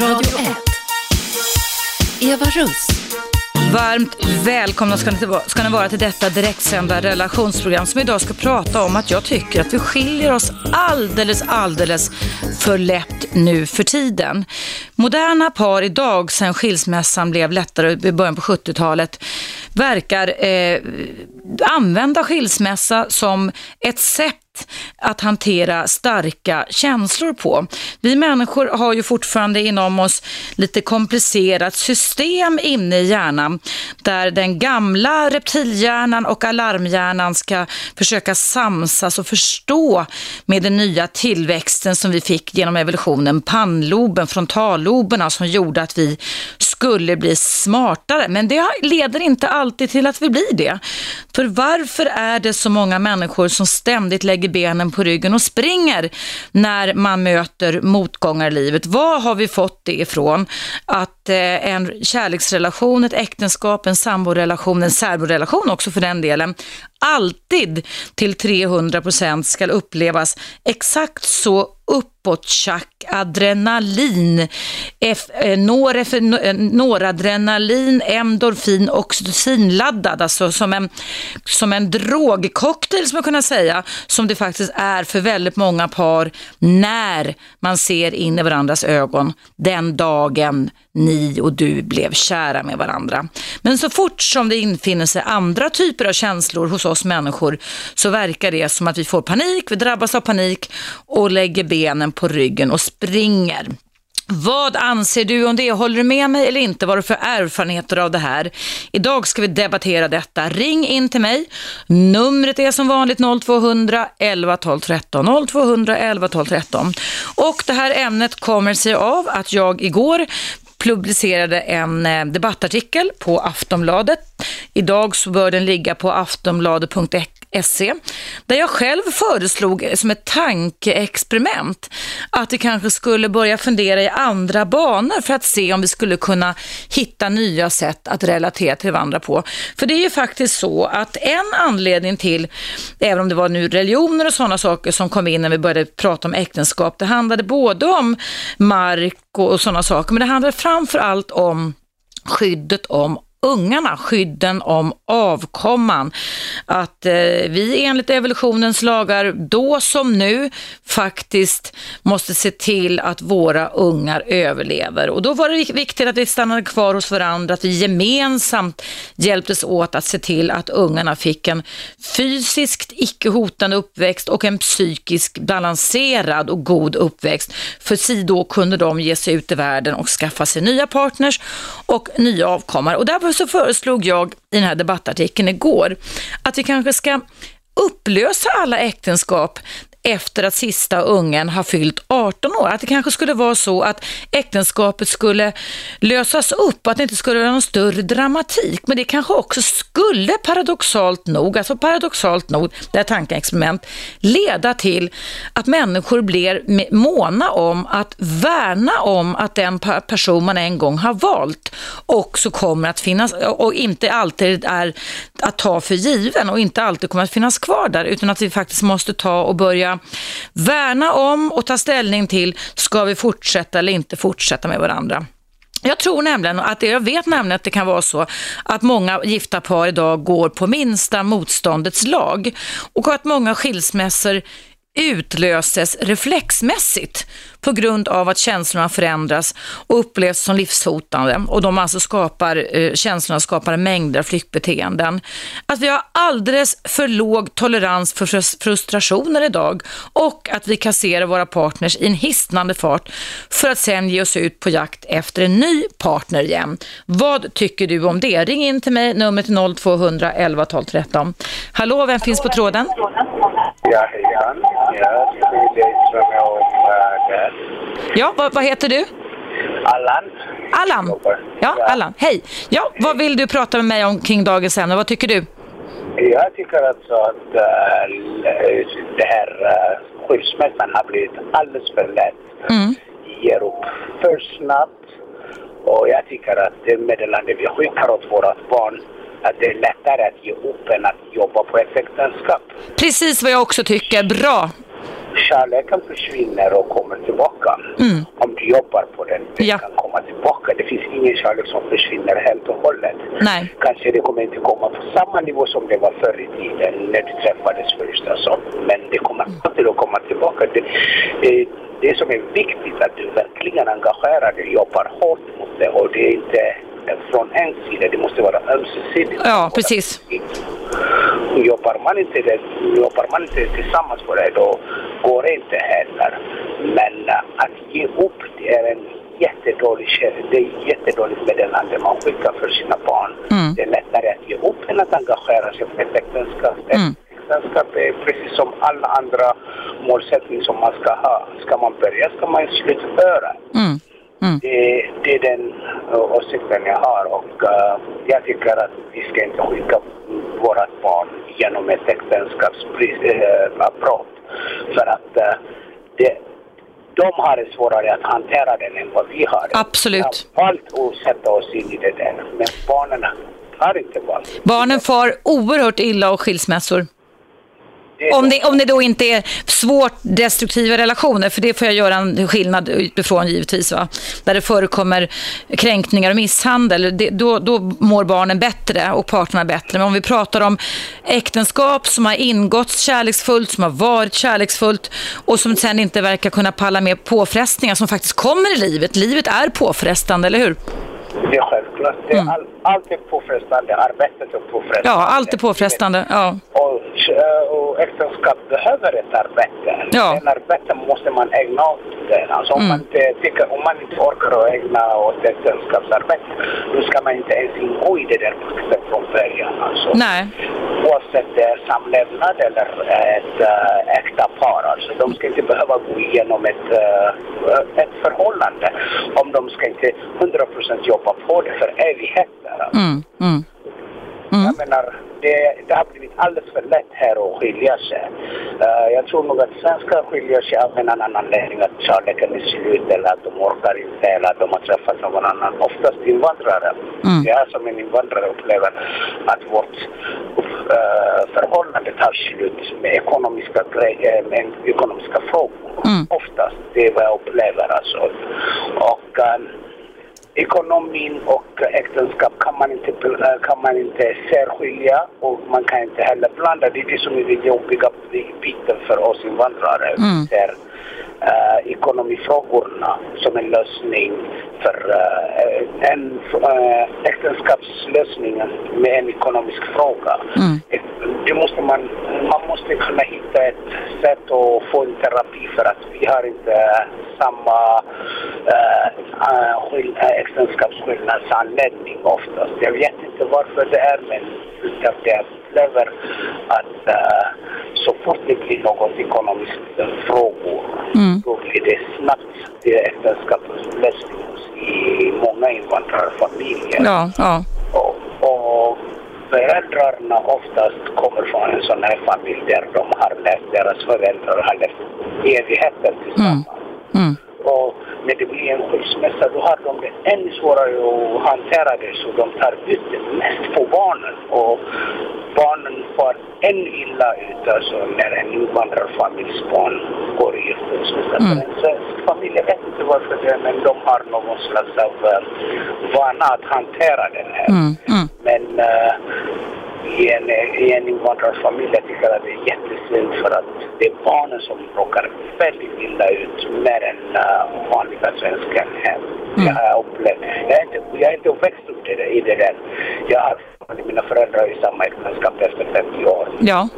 Radio 1. Eva Russ. Varmt välkomna ska ni, ska ni vara till detta direktsända relationsprogram som idag ska prata om att jag tycker att vi skiljer oss alldeles, alldeles för lätt nu för tiden. Moderna par idag, sedan skilsmässan blev lättare i början på 70-talet, verkar eh, använda skilsmässa som ett sätt att hantera starka känslor på. Vi människor har ju fortfarande inom oss lite komplicerat system inne i hjärnan där den gamla reptilhjärnan och alarmhjärnan ska försöka samsas och förstå med den nya tillväxten som vi fick genom evolutionen, pannloben, frontalloberna som gjorde att vi skulle bli smartare. Men det leder inte alltid till att vi blir det. För varför är det så många människor som ständigt lägger benen på ryggen och springer när man möter motgångar i livet? Var har vi fått det ifrån? Att eh, en kärleksrelation, ett äktenskap, en samborelation, en särborelation också för den delen, alltid till 300 procent ska upplevas exakt så uppåttjack, adrenalin, F, eh, noref, eh, noradrenalin, endorfin, oxytocinladdad, alltså som en, som en drogcocktail som man kunna säga, som det faktiskt är för väldigt många par när man ser in i varandras ögon den dagen ni och du blev kära med varandra. Men så fort som det infinner sig andra typer av känslor hos oss människor så verkar det som att vi får panik, vi drabbas av panik och lägger benen på ryggen och springer. Vad anser du om det? Håller du med mig eller inte? Vad har du för erfarenheter av det här? Idag ska vi debattera detta. Ring in till mig. Numret är som vanligt 0200 11 12 13. 0200 11 12 13. Och det här ämnet kommer sig av att jag igår publicerade en eh, debattartikel på Aftonbladet. Idag så bör den ligga på aftonbladet.se där jag själv föreslog som ett tankeexperiment att vi kanske skulle börja fundera i andra banor för att se om vi skulle kunna hitta nya sätt att relatera till varandra på. För det är ju faktiskt så att en anledning till, även om det var nu religioner och sådana saker som kom in när vi började prata om äktenskap, det handlade både om mark och sådana saker, men det handlade framför allt om skyddet om ungarna, skydden om avkomman. Att eh, vi enligt evolutionens lagar, då som nu, faktiskt måste se till att våra ungar överlever. Och då var det viktigt att vi stannade kvar hos varandra, att vi gemensamt hjälptes åt att se till att ungarna fick en fysiskt icke hotande uppväxt och en psykiskt balanserad och god uppväxt. För si då kunde de ge sig ut i världen och skaffa sig nya partners och nya avkommor. Och där Därför så föreslog jag i den här debattartikeln igår att vi kanske ska upplösa alla äktenskap efter att sista ungen har fyllt 18 år. Att det kanske skulle vara så att äktenskapet skulle lösas upp, att det inte skulle vara någon större dramatik. Men det kanske också skulle paradoxalt nog, alltså paradoxalt nog, det här tankeexperiment, leda till att människor blir måna om att värna om att den person man en gång har valt också kommer att finnas och inte alltid är att ta för given och inte alltid kommer att finnas kvar där utan att vi faktiskt måste ta och börja värna om och ta ställning till, ska vi fortsätta eller inte fortsätta med varandra? Jag tror nämligen att det, jag vet nämligen att det kan vara så att många gifta par idag går på minsta motståndets lag och att många skilsmässor utlöses reflexmässigt på grund av att känslorna förändras och upplevs som livshotande och de alltså skapar, eh, känslorna skapar mängder av flyktbeteenden. Att vi har alldeles för låg tolerans för frustrationer idag och att vi kasserar våra partners i en hisnande fart för att sen ge oss ut på jakt efter en ny partner igen. Vad tycker du om det? Ring in till mig, nummer 0200 11 12 13. Hallå, vem finns på tråden? Ja, hej Ja, det är om det. Ja, vad, vad heter du? Allan. Allan? Ja, Allan. Hej. Ja, vad vill du prata med mig om kring dagens ämne? Vad tycker du? Jag tycker alltså att äh, det här äh, skilsmässan har blivit alldeles för lätt. Mm. Ger upp för snabbt. Och jag tycker att det meddelande vi skickar åt våra barn att det är lättare att ge upp än att jobba på ett äktenskap. Precis vad jag också tycker. Bra. kärleken försvinner och kommer tillbaka. Mm. Om du jobbar på den, den Ja. kan komma tillbaka. Det finns ingen kärlek som försvinner helt och hållet. Nej. Kanske det kommer inte komma på samma nivå som det var förr i tiden när du träffades först. Alltså. Men det kommer alltid att komma tillbaka. Det, det, det som är viktigt att du verkligen engagerar dig, jobbar hårt mot det och det är inte från en sida, det måste vara ömsesidigt. Ja, precis. Jobbar man inte, det, jobbar man inte tillsammans på det, då går det inte heller. Men äh, att ge upp, det är en jättedålig det är jättedåligt meddelande man skickar för sina barn. Mm. Det är lättare att ge upp än att engagera sig för ett äktenskap. Mm. Äktenskap är precis som alla andra målsättningar som man ska ha. Ska man börja ska man slutföra. Mm. Mm. Det, det är den uh, åsikten jag har och uh, jag tycker att vi ska inte skicka våra barn genom ett äktenskapsbrott. för att det, de har det svårare att hantera den än vad vi har. Absolut. Vi har valt att sätta oss in i det där, men barnen har inte valt. Barnen far oerhört illa av skilsmässor. Om de- det, om det då inte är svårt destruktiva relationer, för det får jag göra en skillnad utifrån givetvis, va? där det förekommer kränkningar och misshandel, det, då, då mår barnen bättre och parterna bättre. Men om vi pratar om äktenskap som har ingåtts kärleksfullt, som har varit kärleksfullt och som sen inte verkar kunna palla med påfrestningar som faktiskt kommer i livet. Livet är påfrestande, eller hur? Det är självklart. Det är all, allt är påfrestande. Arbetet är påfrestande. Ja, allt är påfrestande. Ja. Och, eh, och äktenskap behöver ett arbete. Ja. Den arbete måste man ägna åt den. Alltså om, Mm. man inte, tycker, om man inte orkar att ägna åt äktenskapsarbete, då ska man inte ens ingå i det där projektet från början. Alltså. Nej. Oavsett det är samlevnad eller ett äh, äkta par. Alltså, de ska inte behöva gå igenom ett, äh, ett förhållande om de ska inte 100% jobba på det för evigheter. Alltså. Mm, mm. Mm. Jag menar, det, det har blivit alldeles för lätt här att skilja sig. Eh, jag tror nog att svenskar skiljer sig av en annan anledning, att kärleken är slut eller att de orkar inte eller att de har träffat någon annan. Oftast invandrare. Mm. Jag som en invandrare upplever att vårt uh, förhållande tar slut med ekonomiska, grejer, med ekonomiska frågor. Mm. Oftast, det är vad jag upplever alltså. Och, eh, ekonomin och äktenskap kan man inte, eh, kan man inte särskilja och man kan inte heller blanda. Det är det som är den jobbiga biten för oss invandrare. Mm. Vi ser eh, ekonomifrågorna som en lösning för eh, en uh, äktenskapslösning med en ekonomisk fråga. Mm. Det måste man, man måste kunna hitta ett sätt att få en terapi för att vi har inte samma uh, uh, skill- uh, äktenskapsskillnadsanledning oftast. Jag vet inte varför det är men det jag upplever att uh, så fort det blir något ekonomiskt frågor Mm. då blir det snabbt äktenskapslösning i många invandrarfamiljer. Ja, ja. Och, och föräldrarna oftast kommer från en sån här familj där de har levt, deras föräldrar har levt evigheter tillsammans. Mm. Och när det blir en skilsmässa då har de det ännu svårare att hantera det så de tar ut det mest på barnen. Och barnen får ännu illa ut alltså när en invandrarfamiljs barn går i skilsmässa. Mm. För en svensk familj, jag vet inte varför det är, men de har någon slags av uh, vana att hantera den här. Mm. Mm. Men eh, i, en, i en invandrarfamilj jag tycker att det är jättesynd för att det är barnen som råkar väldigt illa ut mer än uh, vanliga svenskan hem. Mm. Jag har upplevt, jag är inte, jag är inte växt upp i det, i det där. Jag har mina föräldrar i samma äktenskap efter 50 år. Ja.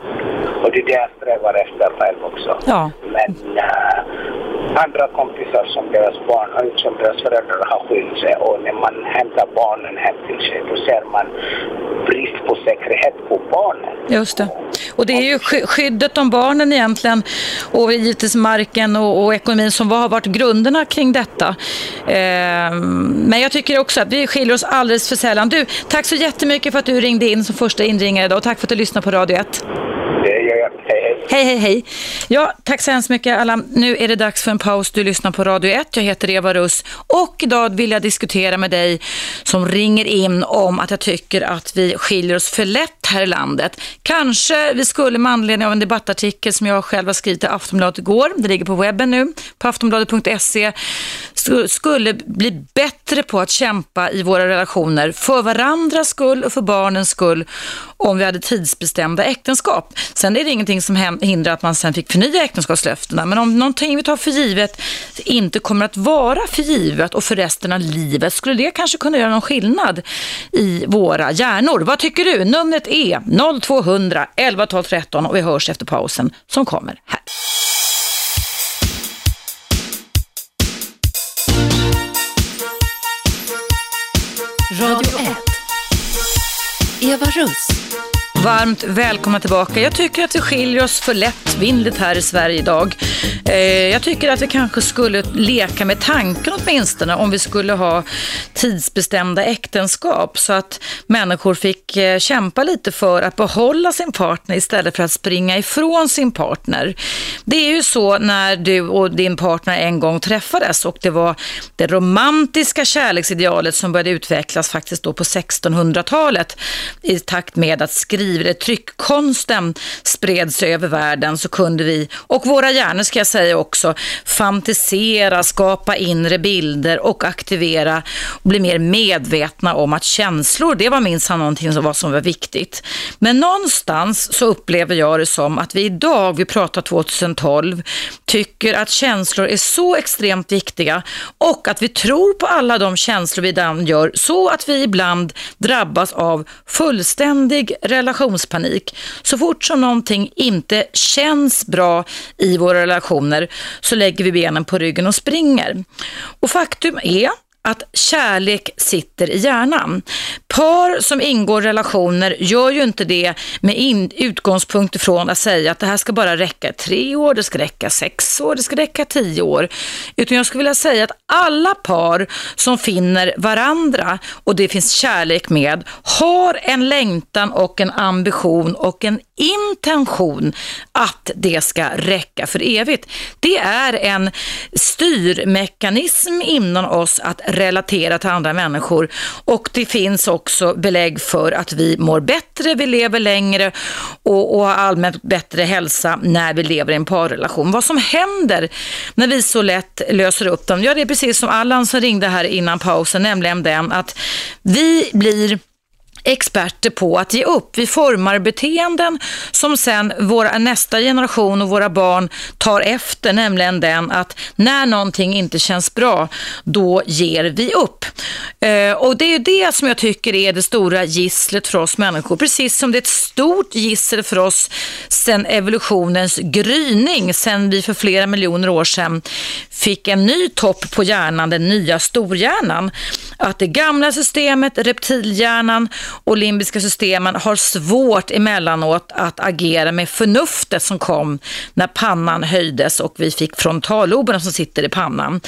Och det är det jag strävar efter själv också. Ja. Men äh, andra kompisar som deras barn, som deras föräldrar har skilt sig och när man hämtar barnen hem till sig då ser man brist på säkerhet på barnen. Just det. Och det är ju skyddet om barnen egentligen och givetvis marken och, och ekonomin som har varit grunderna kring detta. Eh, men jag tycker också att vi skiljer oss alldeles för sällan. Du, tack så jättemycket för att du ringde in som första inringare idag och tack för att du lyssnade på Radio 1. Hej, hej. Hej. Ja, tack så hemskt mycket alla. Nu är det dags för en paus. Du lyssnar på Radio 1. Jag heter Eva Russ och idag vill jag diskutera med dig som ringer in om att jag tycker att vi skiljer oss för lätt här i landet. Kanske vi skulle med anledning av en debattartikel som jag själv har skrivit i Aftonbladet igår, det ligger på webben nu, på aftonbladet.se, skulle bli bättre på att kämpa i våra relationer för varandras skull och för barnens skull om vi hade tidsbestämda äktenskap. Sen är det ingenting som händer Eh, hindra att man sen fick förnya äktenskapslöftena, men om någonting vi tar för givet inte kommer att vara för givet och för resten av livet, skulle det kanske kunna göra någon skillnad i våra hjärnor? Vad tycker du? Numret är 0200 11 12 13 och vi hörs efter pausen som kommer här. Radio 1. Eva Russ. Varmt välkomna tillbaka. Jag tycker att vi skiljer oss för lättvindigt här i Sverige idag. Eh, jag tycker att vi kanske skulle leka med tanken åtminstone om vi skulle ha tidsbestämda äktenskap så att människor fick eh, kämpa lite för att behålla sin partner istället för att springa ifrån sin partner. Det är ju så när du och din partner en gång träffades och det var det romantiska kärleksidealet som började utvecklas faktiskt då på 1600-talet i takt med att skriva tryckkonsten spred sig över världen så kunde vi, och våra hjärnor ska jag säga också, fantisera, skapa inre bilder och aktivera och bli mer medvetna om att känslor, det var minsann någonting som var, som var viktigt. Men någonstans så upplever jag det som att vi idag, vi pratar 2012, tycker att känslor är så extremt viktiga och att vi tror på alla de känslor vi ibland gör så att vi ibland drabbas av fullständig relation relationspanik. Så fort som någonting inte känns bra i våra relationer så lägger vi benen på ryggen och springer. Och faktum är att kärlek sitter i hjärnan. Par som ingår relationer gör ju inte det med in, utgångspunkt ifrån att säga att det här ska bara räcka tre år, det ska räcka sex år, det ska räcka tio år. Utan jag skulle vilja säga att alla par som finner varandra och det finns kärlek med har en längtan och en ambition och en intention att det ska räcka för evigt. Det är en styrmekanism inom oss att relatera till andra människor och det finns också belägg för att vi mår bättre, vi lever längre och, och har allmänt bättre hälsa när vi lever i en parrelation. Vad som händer när vi så lätt löser upp dem, ja det är precis som Allan som ringde här innan pausen, nämligen den att vi blir experter på att ge upp. Vi formar beteenden som sen våra, nästa generation och våra barn tar efter, nämligen den att när någonting inte känns bra, då ger vi upp. Eh, och det är det som jag tycker är det stora gisslet för oss människor, precis som det är ett stort gissel för oss sen evolutionens gryning, sen vi för flera miljoner år sedan fick en ny topp på hjärnan, den nya storhjärnan. Att det gamla systemet, reptilhjärnan och limbiska systemen har svårt emellanåt att agera med förnuftet som kom när pannan höjdes och vi fick frontalloberna som sitter i pannan.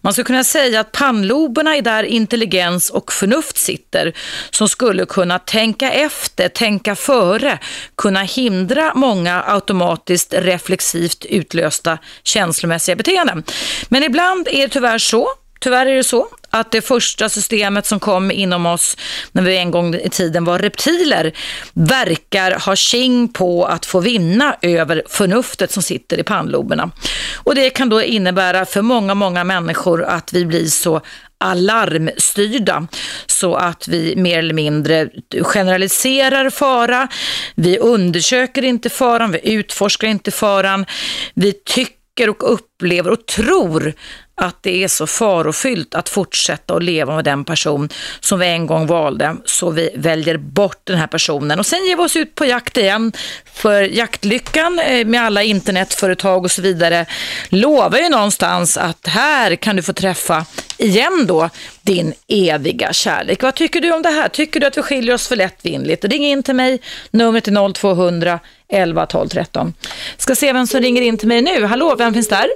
Man skulle kunna säga att pannloberna är där intelligens och förnuft sitter som skulle kunna tänka efter, tänka före, kunna hindra många automatiskt reflexivt utlösta känslomässiga beteenden. Men ibland är det tyvärr så Tyvärr är det så att det första systemet som kom inom oss när vi en gång i tiden var reptiler verkar ha king på att få vinna över förnuftet som sitter i pannloberna. Och det kan då innebära för många, många människor att vi blir så alarmstyrda så att vi mer eller mindre generaliserar fara. Vi undersöker inte faran, vi utforskar inte faran. Vi tycker och upplever och tror att det är så farofyllt att fortsätta att leva med den person som vi en gång valde, så vi väljer bort den här personen. Och sen ger vi oss ut på jakt igen, för jaktlyckan eh, med alla internetföretag och så vidare lovar ju någonstans att här kan du få träffa igen då din eviga kärlek. Vad tycker du om det här? Tycker du att vi skiljer oss för lättvindigt? Ring in till mig, numret är 0200 11 12 13. Ska se vem som ringer in till mig nu. Hallå, vem finns där?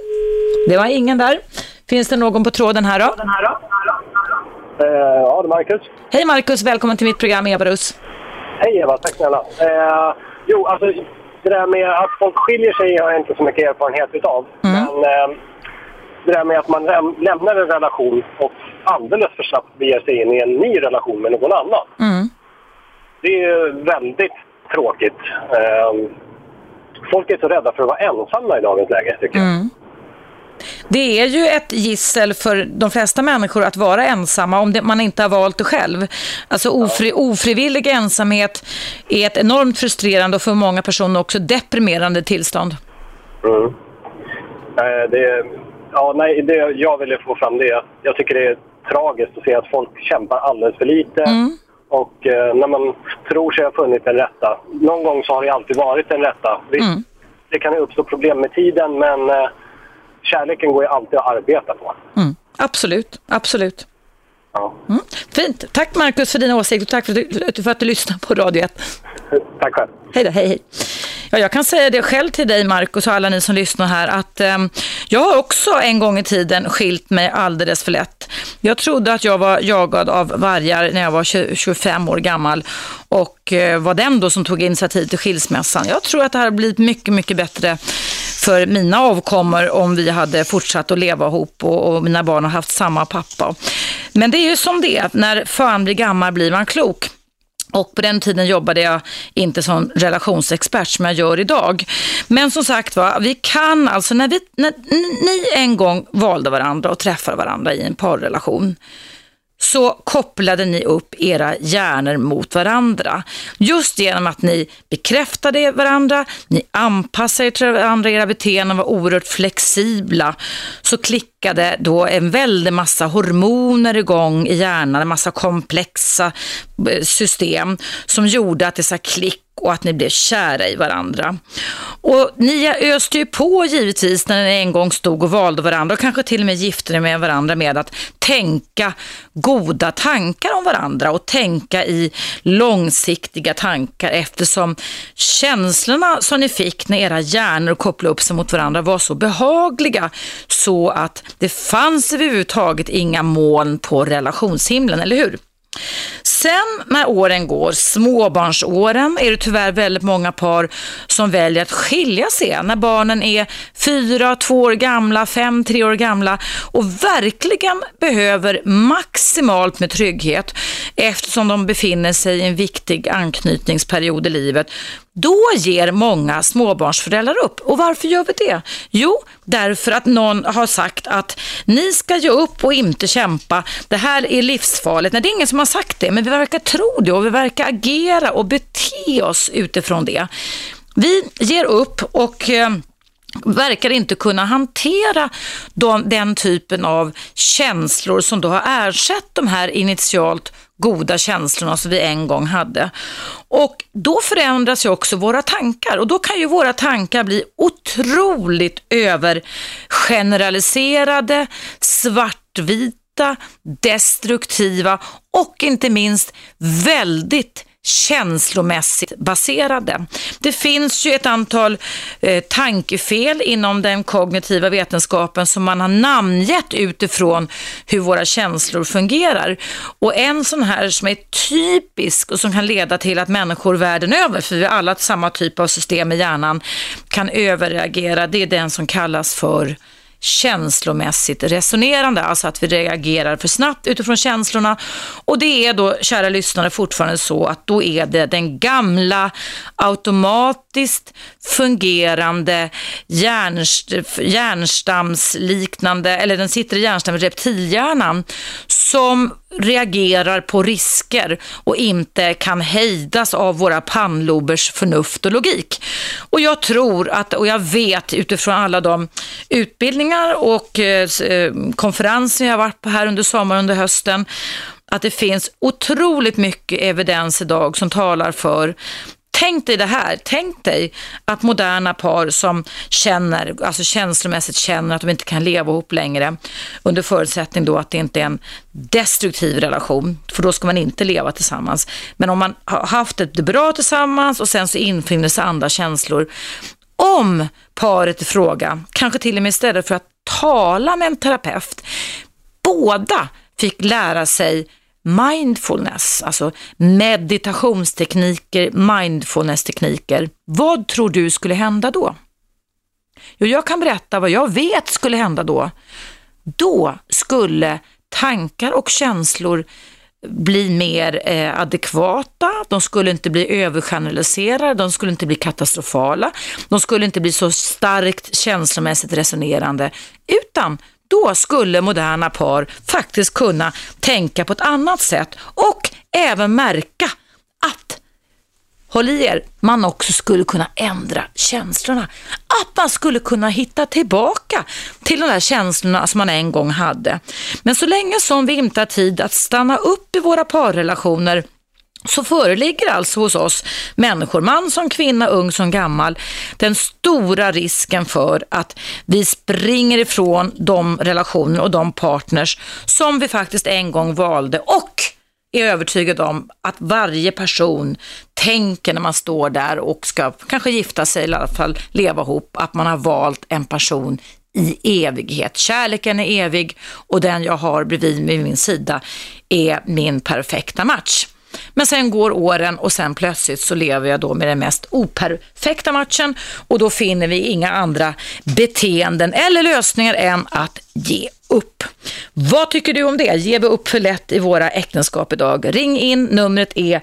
Det var ingen där. Finns det någon på tråden här då? Uh, ja, det är Marcus. Hej Marcus, välkommen till mitt program Eva Russ. Hej Eva, tack snälla. Uh, jo, alltså det där med att folk skiljer sig har jag inte så mycket erfarenhet utav. Mm. Men eh, det där med att man läm lämnar en relation och alldeles för snabbt beger sig in i en ny relation med någon annan. Mm. Det är väldigt tråkigt. Eh, folk är så rädda för att vara ensamma i dagens läge, tycker jag. Mm. Det är ju ett gissel för de flesta människor att vara ensamma om det, man inte har valt det själv. Alltså ofri, ofrivillig ensamhet är ett enormt frustrerande och för många personer också deprimerande tillstånd. Mm. Eh, det, ja, nej, det jag ville få fram det. Jag tycker det är tragiskt att se att folk kämpar alldeles för lite. Mm. Och eh, när man tror sig ha funnit den rätta. Någon gång så har det alltid varit den rätta. Visst, Mm. Det kan uppstå problem med tiden men eh, kärleken går ju alltid att arbeta på. Mm. Absolut, absolut. Ja. Mm. Fint. Tack Markus för dina åsikter och tack för att, du, för att du lyssnar på Radio 1. Tack själv. Hej då, hej hej. Ja, jag kan säga det själv till dig Markus och alla ni som lyssnar här att eh, jag har också en gång i tiden skilt mig alldeles för lätt. Jag trodde att jag var jagad av vargar när jag var 20, 25 år gammal och eh, var den då som tog initiativ till skilsmässan. Jag tror att det hade blivit mycket, mycket bättre för mina avkommor om vi hade fortsatt att leva ihop och, och mina barn har haft samma pappa. Men det är ju som det är, när fan blir gammal blir man klok. Och på den tiden jobbade jag inte som relationsexpert som jag gör idag. Men som sagt var, vi kan alltså, när, vi, när ni en gång valde varandra och träffade varandra i en parrelation, så kopplade ni upp era hjärnor mot varandra. Just genom att ni bekräftade varandra, ni anpassade er till varandra, era beteenden var oerhört flexibla, så klickade då en väldig massa hormoner igång i hjärnan, en massa komplexa eh, system som gjorde att det sa klick och att ni blev kära i varandra. Och ni öste ju på givetvis när ni en gång stod och valde varandra och kanske till och med gifte er med varandra med att tänka goda tankar om varandra och tänka i långsiktiga tankar eftersom känslorna som ni fick när era hjärnor kopplade upp sig mot varandra var så behagliga så att det fanns överhuvudtaget inga moln på relationshimlen, eller hur? Sen när åren går, småbarnsåren, är det tyvärr väldigt många par som väljer att skilja sig när barnen är fyra, två år gamla, fem, tre år gamla och verkligen behöver maximalt med trygghet eftersom de befinner sig i en viktig anknytningsperiod i livet. Då ger många småbarnsföräldrar upp. Och varför gör vi det? Jo, därför att någon har sagt att ni ska ge upp och inte kämpa. Det här är livsfarligt. Nej, det är ingen som har sagt det, men vi verkar tro det och vi verkar agera och bete oss utifrån det. Vi ger upp och eh, verkar inte kunna hantera de, den typen av känslor som då har ersatt de här initialt goda känslorna som vi en gång hade. Och då förändras ju också våra tankar och då kan ju våra tankar bli otroligt övergeneraliserade, svartvita, destruktiva och inte minst väldigt känslomässigt baserade. Det finns ju ett antal eh, tankefel inom den kognitiva vetenskapen som man har namngett utifrån hur våra känslor fungerar. Och en sån här som är typisk och som kan leda till att människor världen över, för vi har alla samma typ av system i hjärnan, kan överreagera, det är den som kallas för känslomässigt resonerande, alltså att vi reagerar för snabbt utifrån känslorna. Och det är då, kära lyssnare, fortfarande så att då är det den gamla automatiskt fungerande hjärnst hjärnstamsliknande, eller den sitter i hjärnstammen, reptilhjärnan, som reagerar på risker och inte kan hejdas av våra pannlobers förnuft och logik. Och jag tror att, och jag vet utifrån alla de utbildningar och eh, eh, konferenser jag har varit på här under sommaren, och under hösten, att det finns otroligt mycket evidens idag som talar för Tänk dig det här, tänk dig att moderna par som känner, alltså känslomässigt känner att de inte kan leva ihop längre under förutsättning då att det inte är en destruktiv relation, för då ska man inte leva tillsammans. Men om man har haft det bra tillsammans och sen så infinner sig andra känslor. Om paret i fråga, kanske till och med istället för att tala med en terapeut, båda fick lära sig mindfulness, alltså meditationstekniker, mindfulness-tekniker. Vad tror du skulle hända då? Jo, jag kan berätta vad jag vet skulle hända då. Då skulle tankar och känslor bli mer eh, adekvata, de skulle inte bli övergeneraliserade, de skulle inte bli katastrofala, de skulle inte bli så starkt känslomässigt resonerande, utan då skulle moderna par faktiskt kunna tänka på ett annat sätt och även märka att håll i er, man också skulle kunna ändra känslorna. Att man skulle kunna hitta tillbaka till de där känslorna som man en gång hade. Men så länge som vi inte har tid att stanna upp i våra parrelationer så föreligger alltså hos oss människor, man som kvinna, ung som gammal, den stora risken för att vi springer ifrån de relationer och de partners som vi faktiskt en gång valde och är övertygad om att varje person tänker när man står där och ska kanske gifta sig eller i alla fall leva ihop, att man har valt en person i evighet. Kärleken är evig och den jag har bredvid mig vid min sida är min perfekta match. Men sen går åren och sen plötsligt så lever jag då med den mest operfekta matchen och då finner vi inga andra beteenden eller lösningar än att ge upp. Vad tycker du om det? Ger vi upp för lätt i våra äktenskap idag? Ring in, numret är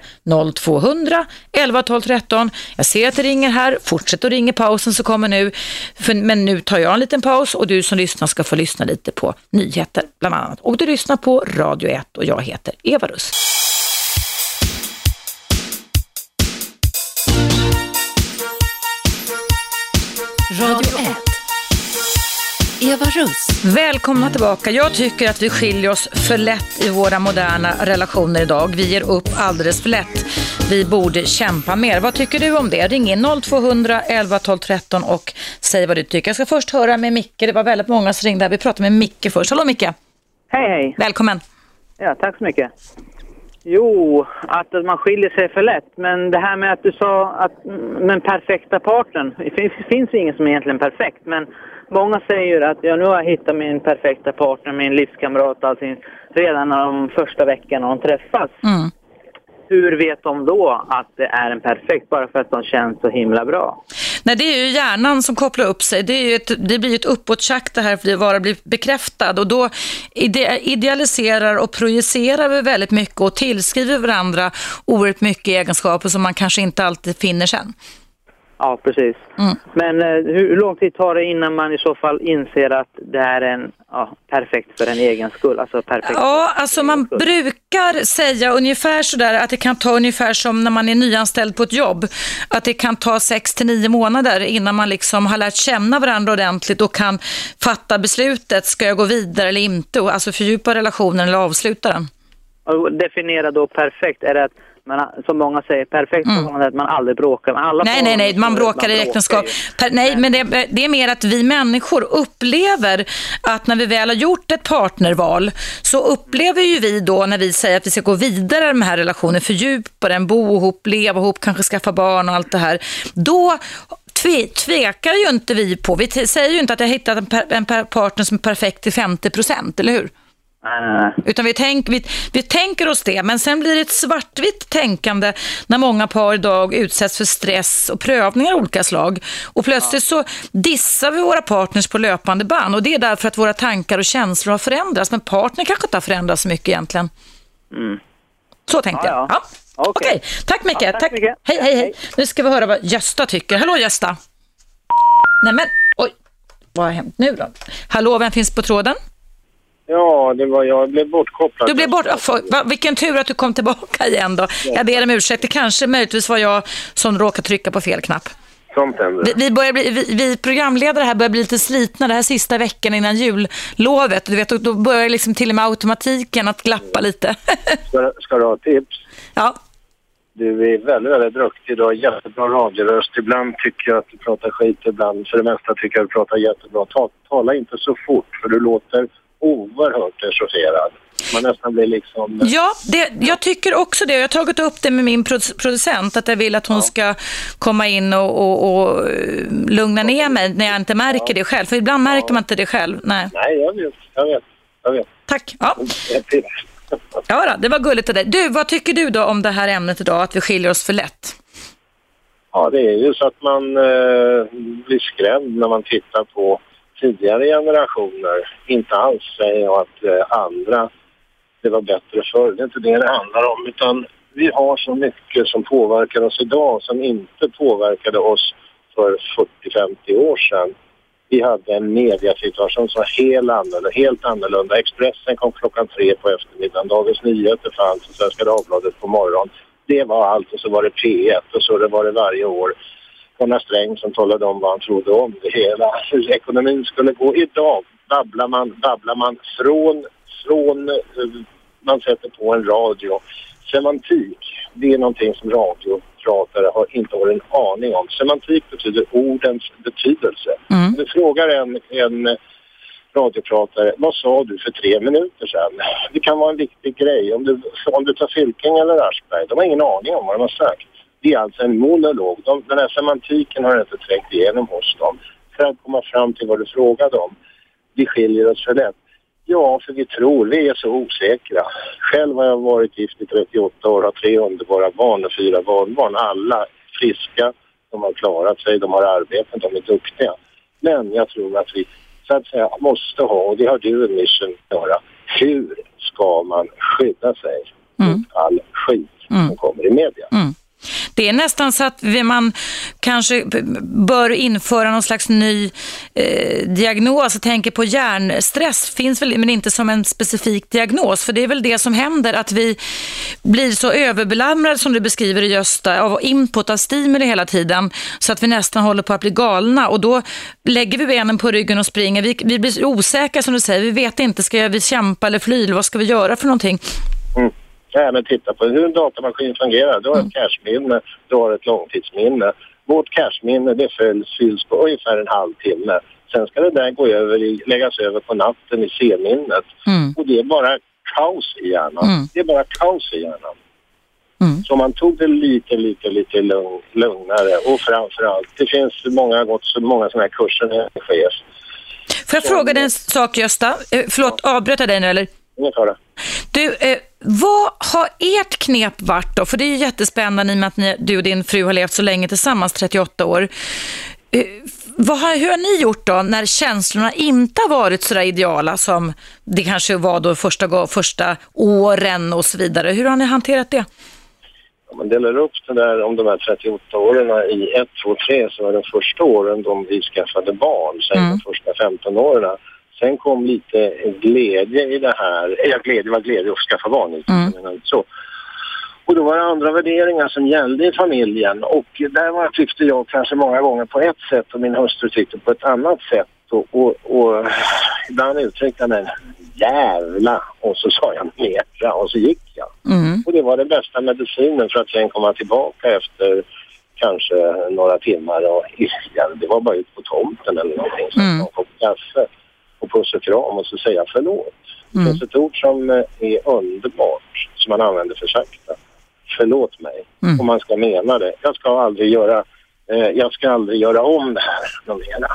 0200 11 12 13. Jag ser att det ringer här, fortsätt att ringa pausen så kommer nu. Men nu tar jag en liten paus och du som lyssnar ska få lyssna lite på nyheter bland annat. Och du lyssnar på Radio 1 och jag heter Eva Russ. Radio 1. Eva Russ. Välkomna tillbaka. Jag tycker att vi skiljer oss för lätt i våra moderna relationer idag. Vi ger upp alldeles för lätt. Vi borde kämpa mer. Vad tycker du om det? Ring in 0200 11 12 13 och säg vad du tycker. Jag ska först höra med Micke. Det var väldigt många som ringde. Vi pratar med Micke först. Hallå Micke. Hej, hej. Välkommen. Ja, tack så mycket. Jo, att man skiljer sig för lätt. Men det här med att du sa att den perfekta partnern. Det finns, finns ingen som är egentligen perfekt. Men många säger att ja, nu har jag hittat min perfekta partner, min livskamrat, allting, redan de första veckorna de träffas. Mm. Hur vet de då att det är en perfekt bara för att de känns så himla bra? Nej, det är ju hjärnan som kopplar upp sig. Det, är ett, det blir ju ett uppåttjack det här för att vara bekräftad och då ide, idealiserar och projicerar vi väldigt mycket och tillskriver varandra oerhört mycket egenskaper som man kanske inte alltid finner sen. Ja, precis. Mm. Men eh, hur lång tid tar det innan man i så fall inser att det är en ja, perfekt för en egen skull? Alltså perfekt Ja, alltså man brukar säga ungefär sådär att det kan ta ungefär som när man är nyanställd på ett jobb. Att det kan ta sex till nio månader innan man liksom har lärt känna varandra ordentligt och kan fatta beslutet. Ska jag gå vidare eller inte? Och Alltså fördjupa relationen eller avsluta den. Och definiera då perfekt, är det att man, som många säger, perfekt mm. att man aldrig bråkar. Men Alla Nej, nej, nej, man bråkar i äktenskap. Per, nej, men det, det är mer att vi människor upplever att när vi väl har gjort ett partnerval så upplever ju vi då när vi säger att vi ska gå vidare med den här relationen, fördjupa den, bo ihop, leva ihop, kanske skaffa barn och allt det här. Då tve, tvekar ju inte vi på, vi säger ju inte att jag hittat en, per, en partner som är perfekt till 50 procent, eller hur? Nej. Utan vi, tänk, vi, vi tänker oss det, men sen blir det ett svartvitt tänkande när många par idag utsätts för stress och prövningar av olika slag. Och plötsligt så dissar vi våra partners på löpande band och det är därför att våra tankar och känslor har förändrats, men partner kanske inte har förändrats så mycket egentligen. Mm. Så tänkte Ja, jag. ja. Ja. Okej. Okej, tack Micke. Ja, tack mycket. Hej, hej, hej. Hej. Nu ska vi höra vad Gösta tycker. Hallå Gösta. Nej men, oj, vad har hänt nu då? Hallå, vem finns på tråden? Ja, det var jag. Jag blev bortkopplad. Du blev bort. Va, vilken tur att du kom tillbaka igen då. Jag ber om ursäkt. Det kanske möjligtvis var jag som råkade trycka på fel knapp. Sånt händer. Vi, vi, börjar bli, vi, vi programledare här börjar bli lite slitna det här sista veckan innan jullovet. Du vet, då börjar liksom till och med automatiken att glappa lite. Ska, ska du ha tips? ja. Du är väldigt, väldigt duktig. Du har jättebra radioröst. Ibland tycker jag att du pratar skit. Ibland, för det mesta, tycker jag att du pratar jättebra. Ta, tala inte så fort, för du låter oerhört regisserad. Man nästan blir liksom... Ja, det, jag tycker också det. Jag har tagit upp det med min produ- producent, att jag vill att hon ska komma in och, och, och eh, lugna ner mig när jag inte märker det själv. För ibland märker man inte det själv. Nej. Nej, jag vet. Jag vet. Jag vet. Tack. Ja. Ja, då, det var gulligt av dig. Du, vad tycker du då om det här ämnet idag, att vi skiljer oss för lätt? Ja, det är ju så att man eh, blir skrämd när man tittar på tidigare generationer. Inte alls säger jag att eh, andra, det var bättre förr. Det är inte det det handlar om. Utan vi har så mycket som påverkar oss idag som inte påverkade oss för 40-50 år sedan. Vi hade en mediasituation som var helt annorlunda, helt annorlunda. Expressen kom klockan tre på eftermiddagen, Dagens Nyheter fanns och Svenska Dagbladet på morgonen. Det var allt och så var det P1 och så det var det varje år. Gunnar Sträng som talade om vad han trodde om det hela, hur ekonomin skulle gå. Idag babblar man, babblar man från, från eh, man sätter på en radio. Semantik, det är någonting som radiopratare har inte har en aning om. Semantik betyder ordens betydelse. Mm. Du frågar en, en radiopratare, vad sa du för tre minuter sedan? Det kan vara en viktig grej. Om du, om du tar Fylking eller Aschberg, de har ingen aning om vad de har sagt. Det är alltså en monolog. De, den här semantiken har inte trängt igenom hos dem. För att komma fram till vad du frågade om. Vi skiljer oss för lätt. Ja, för vi tror, vi är så osäkra. Själv har jag varit gift i 38 år, har tre underbara barn och fyra barnbarn. Alla friska, de har klarat sig, de har arbetat, de är duktiga. Men jag tror att vi så att säga måste ha, och det har du en mission att göra, hur ska man skydda sig mot all skit som kommer i media? Det är nästan så att man kanske bör införa någon slags ny eh, diagnos. Jag tänker på hjärnstress, finns väl, men inte som en specifik diagnos. För det är väl det som händer, att vi blir så överbelamrade som du beskriver i Gösta, av input, av stimuli hela tiden, så att vi nästan håller på att bli galna. Och då lägger vi benen på ryggen och springer. Vi, vi blir osäkra som du säger, vi vet inte, ska vi kämpa eller fly, eller vad ska vi göra för någonting? Mm. Ja, men titta på hur en datamaskin fungerar. Du har ett cashminne, du har ett långtidsminne. Vårt cashminne det fylls, fylls på ungefär en halvtimme. Sen ska det där gå över i, läggas över på natten i C-minnet. Mm. Och det är bara kaos i hjärnan. Mm. Det är bara kaos i hjärnan. Mm. Så man tog det lite, lite, lite lugn, lugnare. Och framförallt, det finns många, gått så många sådana här kurser när jag chef. Får jag fråga dig en sak Gösta? Eh, förlåt, avbröt jag dig nu eller? Ingen fara. Du, eh, vad har ert knep varit då? För det är ju jättespännande i och med att ni, du och din fru har levt så länge tillsammans, 38 år. Eh, vad har, hur har ni gjort då när känslorna inte har varit så där ideala som det kanske var då första, första åren och så vidare? Hur har ni hanterat det? Om man delar upp det där om de här 38 åren i 1, 2, 3 så var de första åren de vi skaffade barn, sen Mm. de första 15 åren. Sen kom lite glädje i det här. Ja, glädje var glädje att skaffa barn, Mm. så. Och då var det andra värderingar som gällde i familjen och där var, tyckte jag kanske många gånger på ett sätt och min hustru tyckte på ett annat sätt. Och, och, och ibland uttryckte jag mig jävla och så sa jag mera och så gick jag. Mm. Och det var den bästa medicinen för att sen komma tillbaka efter kanske några timmar och ja, det var bara ut på tomten eller någonting. Så Mm. kopp kaffe och puss och kram och så säga förlåt. Det Mm. finns ett ord som eh, är underbart som man använder för sakta. Förlåt mig. Mm. Och man ska mena det. Jag ska aldrig göra, eh, jag ska aldrig göra om det här någon mera.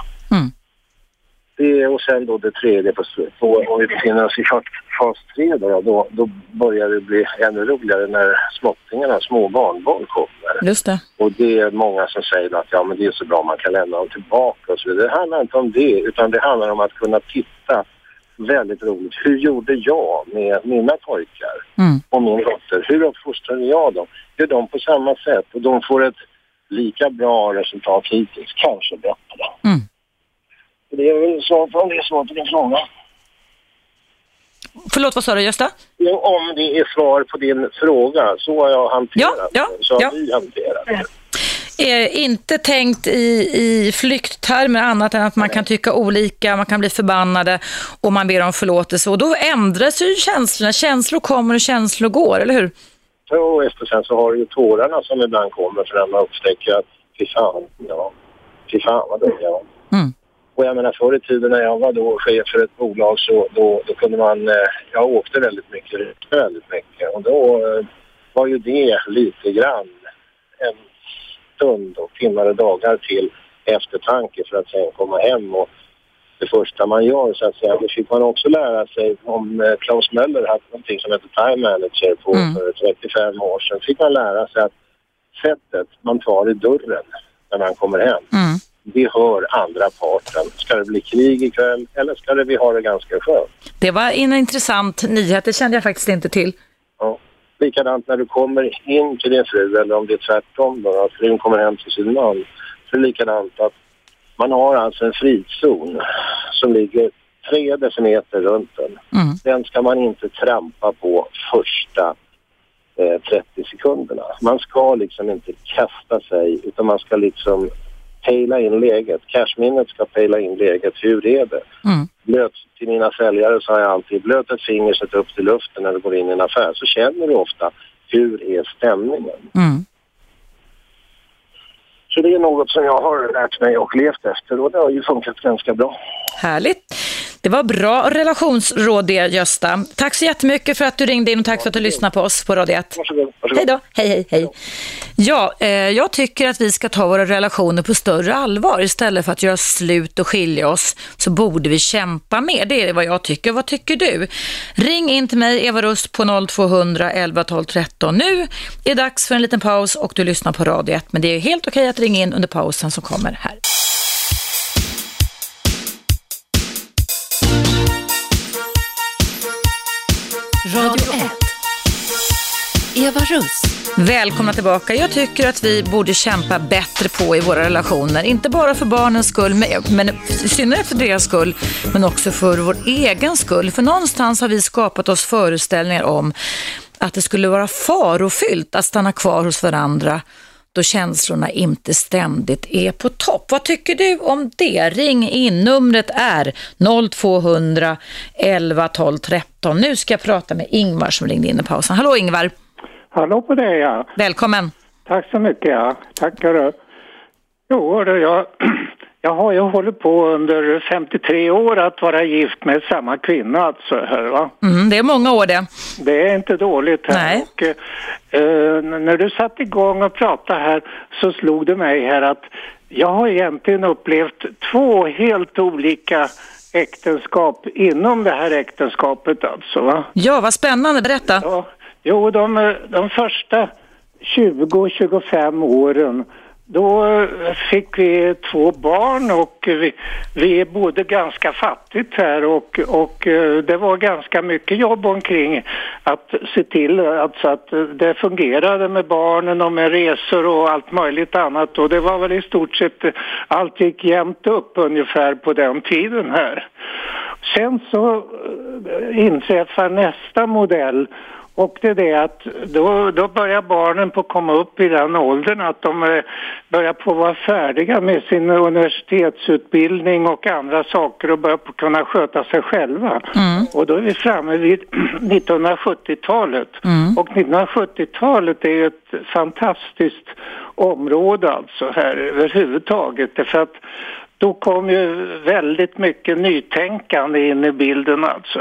Det, och sen då det tredje på, på om vi befinner oss i fas tre då, då, då börjar det bli ännu roligare när småttingarna, små barnbarn kommer. Just det. Och det är många som säger att ja men det är så bra man kan lämna dem tillbaka och så vidare. Det handlar inte om det utan det handlar om att kunna titta väldigt roligt. Hur gjorde jag med mina pojkar Mm. och min dotter? Hur uppfostrade jag dem? Gör de på samma sätt och de får ett lika bra resultat hittills, kanske bättre. Mm. Det är väl svar på, det är svar på din fråga. Förlåt, vad sa du Gösta? Jo, om det är svar på din fråga, så har jag hanterat Ja, ja, det. Så har ja. vi hanterat det. är inte tänkt i, i flykttermer annat än att man kan tycka olika, man kan bli förbannade och man ber om förlåtelse. Och då ändras ju känslorna. Känslor kommer och känslor går, eller hur? Och efter sen så har du ju tårarna som ibland kommer för när man upptäcker att fy fan, ja, fy fan vad dum jag var. Mm. Och jag menar förr i tiden när jag var då chef för ett bolag så då, då kunde man, eh, jag åkte väldigt mycket, väldigt mycket och då eh, var ju det lite grann en stund och timmar och dagar till eftertanke för att sen komma hem och det första man gör så att säga. Det fick man också lära sig om eh, Klaus Möller hade någonting som heter Time Manager på Mm. för 35 år sedan. fick man lära sig att sättet man tar i dörren när man kommer hem, Mm. Det hör andra parten. Ska det bli krig ikväll eller ska det vi ha det ganska skönt? Det var en intressant nyhet, det kände jag faktiskt inte till. Ja. Likadant när du kommer in till din fru eller om det är tvärtom då, att frun kommer hem till sin man. Så är likadant att man har alltså en frizon som ligger tre decimeter runt den. Mm. Den ska man inte trampa på första eh, 30 sekunderna. Man ska liksom inte kasta sig utan man ska liksom pejla in läget. Cashminnet ska pejla in läget. Hur är det? Mm. Blöt till mina säljare sa jag alltid, blöt ett finger, sätt upp till luften när du går in i en affär så känner du ofta hur är stämningen. Mm. Så det är något som jag har lärt mig och levt efter och det har ju funkat ganska bra. Härligt. Det var bra relationsråd det, Gösta. Tack så jättemycket för att du ringde in och tack för att du lyssnade på oss på Radio 1. Varsågod. varsågod. Hej då, hej hej hej. Ja, eh, jag tycker att vi ska ta våra relationer på större allvar. Istället för att göra slut och skilja oss så borde vi kämpa mer. Det är vad jag tycker. Vad tycker du? Ring in till mig, Eva Rust på 0200 11 12 13. Nu är det dags för en liten paus och du lyssnar på Radio 1. Men det är helt okej att ringa in under pausen som kommer här. Radio 1. Eva Russ. Välkomna tillbaka. Jag tycker att vi borde kämpa bättre på i våra relationer. Inte bara för barnens skull, men- i synnerhet för deras skull, men också för vår egen skull. För någonstans har vi skapat oss föreställningar om att det skulle vara farofyllt att stanna kvar hos varandra då känslorna inte ständigt är på topp. Vad tycker du om det? Ring in. Numret är 0200 11 12 13. Nu ska jag prata med Ingvar som ringde in i pausen. Hallå Ingvar! Hallå på dig ja. Välkommen. Tack så mycket ja. Tackar du. Jo, hörru, jag, jag hållit på under 53 år att vara gift med samma kvinna alltså. Här, va? Mm, det är många år det. Det är inte dåligt här. Nej. Och, eh, när du satte igång och pratade här så slog det mig här att jag har egentligen upplevt två helt olika äktenskap inom det här äktenskapet alltså. Va? Ja, vad spännande. Berätta. Ja, jo, de, de första 20-25 åren då eh, fick vi två barn och vi, vi bodde ganska fattigt här och, och eh, det var ganska mycket jobb omkring att se till alltså att eh, det fungerade med barnen och med resor och allt möjligt annat och det var väl i stort sett allt gick jämnt upp ungefär på den tiden här. Sen så inträffar nästa modell och det är det att då, då börjar barnen på komma upp i den åldern att de eh, börjar på vara färdiga med sin universitetsutbildning och andra saker och börjar på kunna sköta sig själva. Och då är vi framme vid 1970-talet. Och 1970-talet är ett fantastiskt område alltså här överhuvudtaget. Därför att då kom ju väldigt mycket nytänkande in i bilden alltså.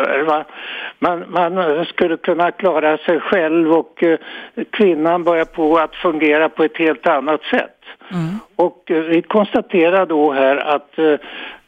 Man, man skulle kunna klara sig själv och eh, kvinnan börjar på att fungera på ett helt annat sätt. Och eh, vi konstaterar då här att eh,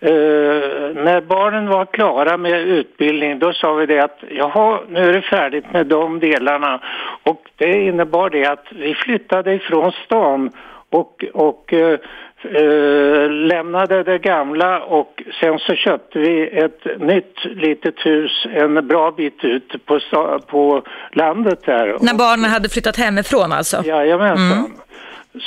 eh, när barnen var klara med utbildning då sa vi det att jaha, nu är det färdigt med de delarna. Och det innebar det att vi flyttade ifrån stan och, och eh, eh, lämnade det gamla och sen så köpte vi ett nytt litet hus en bra bit ut på, på landet där. När barnen hade flyttat hemifrån alltså. Jajamensan. Så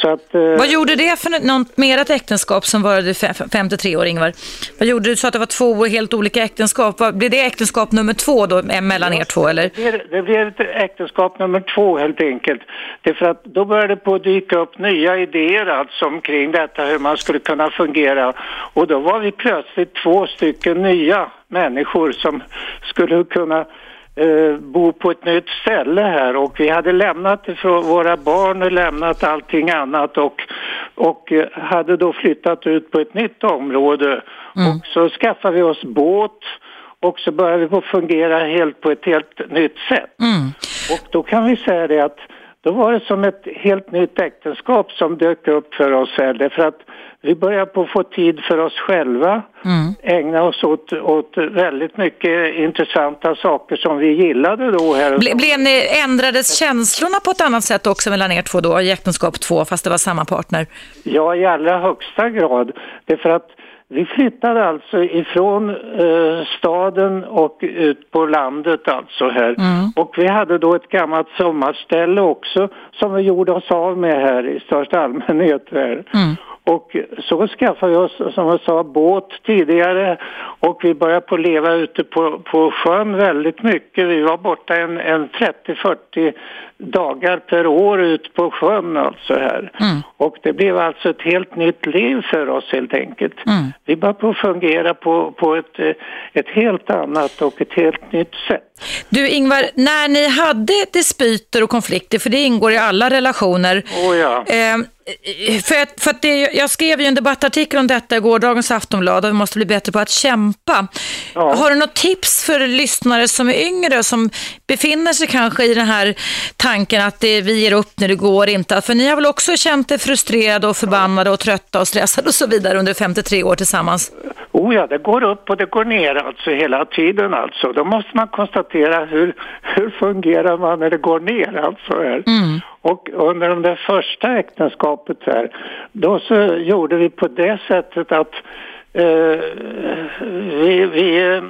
att, eh, Vad gjorde det för något mer ett äktenskap som varade fe- 53 år, Ingvar? Vad gjorde du? Sa att det var två helt olika äktenskap. Blev det äktenskap nummer två då, eh, mellan er två, eller? Det blev, det blev ett äktenskap nummer två helt enkelt. Det är för att då började det på att dyka upp nya idéer alltså omkring detta hur man skulle kunna fungera. Och då var vi plötsligt två stycken nya människor som skulle kunna eh, bo på ett nytt ställe här och vi hade lämnat ifrån våra barn och lämnat allting annat och, och eh, hade då flyttat ut på ett nytt område. Och så skaffade vi oss båt och så började vi på fungera helt på ett helt nytt sätt. Och då kan vi säga det att då var det som ett helt nytt äktenskap som dök upp för oss här. Därför att vi började på att få tid för oss själva, ägna oss åt, åt väldigt mycket intressanta saker som vi gillade då. Här. Ble, blev ni, ändrades känslorna på ett annat sätt också mellan er två då, i äktenskap två, fast det var samma partner? Ja, i allra högsta grad. Därför att vi flyttade alltså ifrån eh, staden och ut på landet alltså här. Och vi hade då ett gammalt sommarställe också som vi gjorde oss av med här i största allmänhet här. Och så skaffade vi oss, som jag sa, båt tidigare och vi började på leva ute på, på sjön väldigt mycket. Vi var borta en, en 30-40 dagar per år ut på sjön alltså här. Och det blev alltså ett helt nytt liv för oss helt enkelt. Vi började på fungera på, på ett, ett helt annat och ett helt nytt sätt. Du Ingvar, när ni hade dispyter och konflikter, för det ingår i alla relationer. Oh ja. Eh, för att, för att det, jag skrev ju en debattartikel om detta i gårdagens Aftonblad och vi måste bli bättre på att kämpa. Ja. Har du något tips för lyssnare som är yngre och som befinner sig kanske i den här tanken att det, vi ger upp när det går inte? För ni har väl också känt er frustrerade och förbannade och trötta och stressade och så vidare under 53 år tillsammans? Oh ja, det går upp och det går ner alltså hela tiden alltså. Då måste man konstatera hur, hur fungerar man när det går ner alltså här. Och under det där första äktenskapet här, då så gjorde vi på det sättet att eh, vi, vi,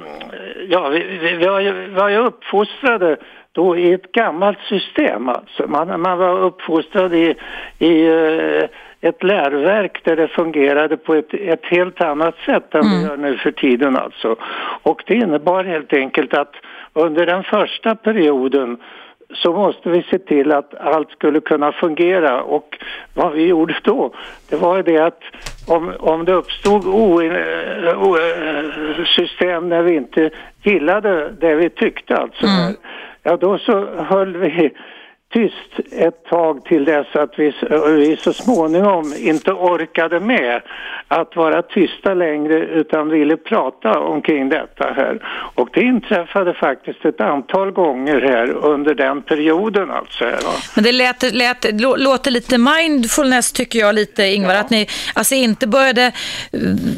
ja, vi, vi, var ju, var ju uppfostrade då i ett gammalt system alltså. Man, man var uppfostrad i, i eh, ett läroverk där det fungerade på ett, ett helt annat sätt än det gör nu för tiden alltså. Och det innebar helt enkelt att under den första perioden så måste vi se till att allt skulle kunna fungera. Och vad vi gjorde då det var ju det att om, om det uppstod o, eh, o, eh, system när vi inte gillade det vi tyckte alltså där, ja då så höll vi tyst ett tag till dess att vi, vi så småningom inte orkade med att vara tysta längre utan ville prata omkring detta här. Och det inträffade faktiskt ett antal gånger här under den perioden alltså. Här? Men det lät, lät, lå- låter lite mindfulness tycker jag lite Ingvar, att ni alltså inte började eh,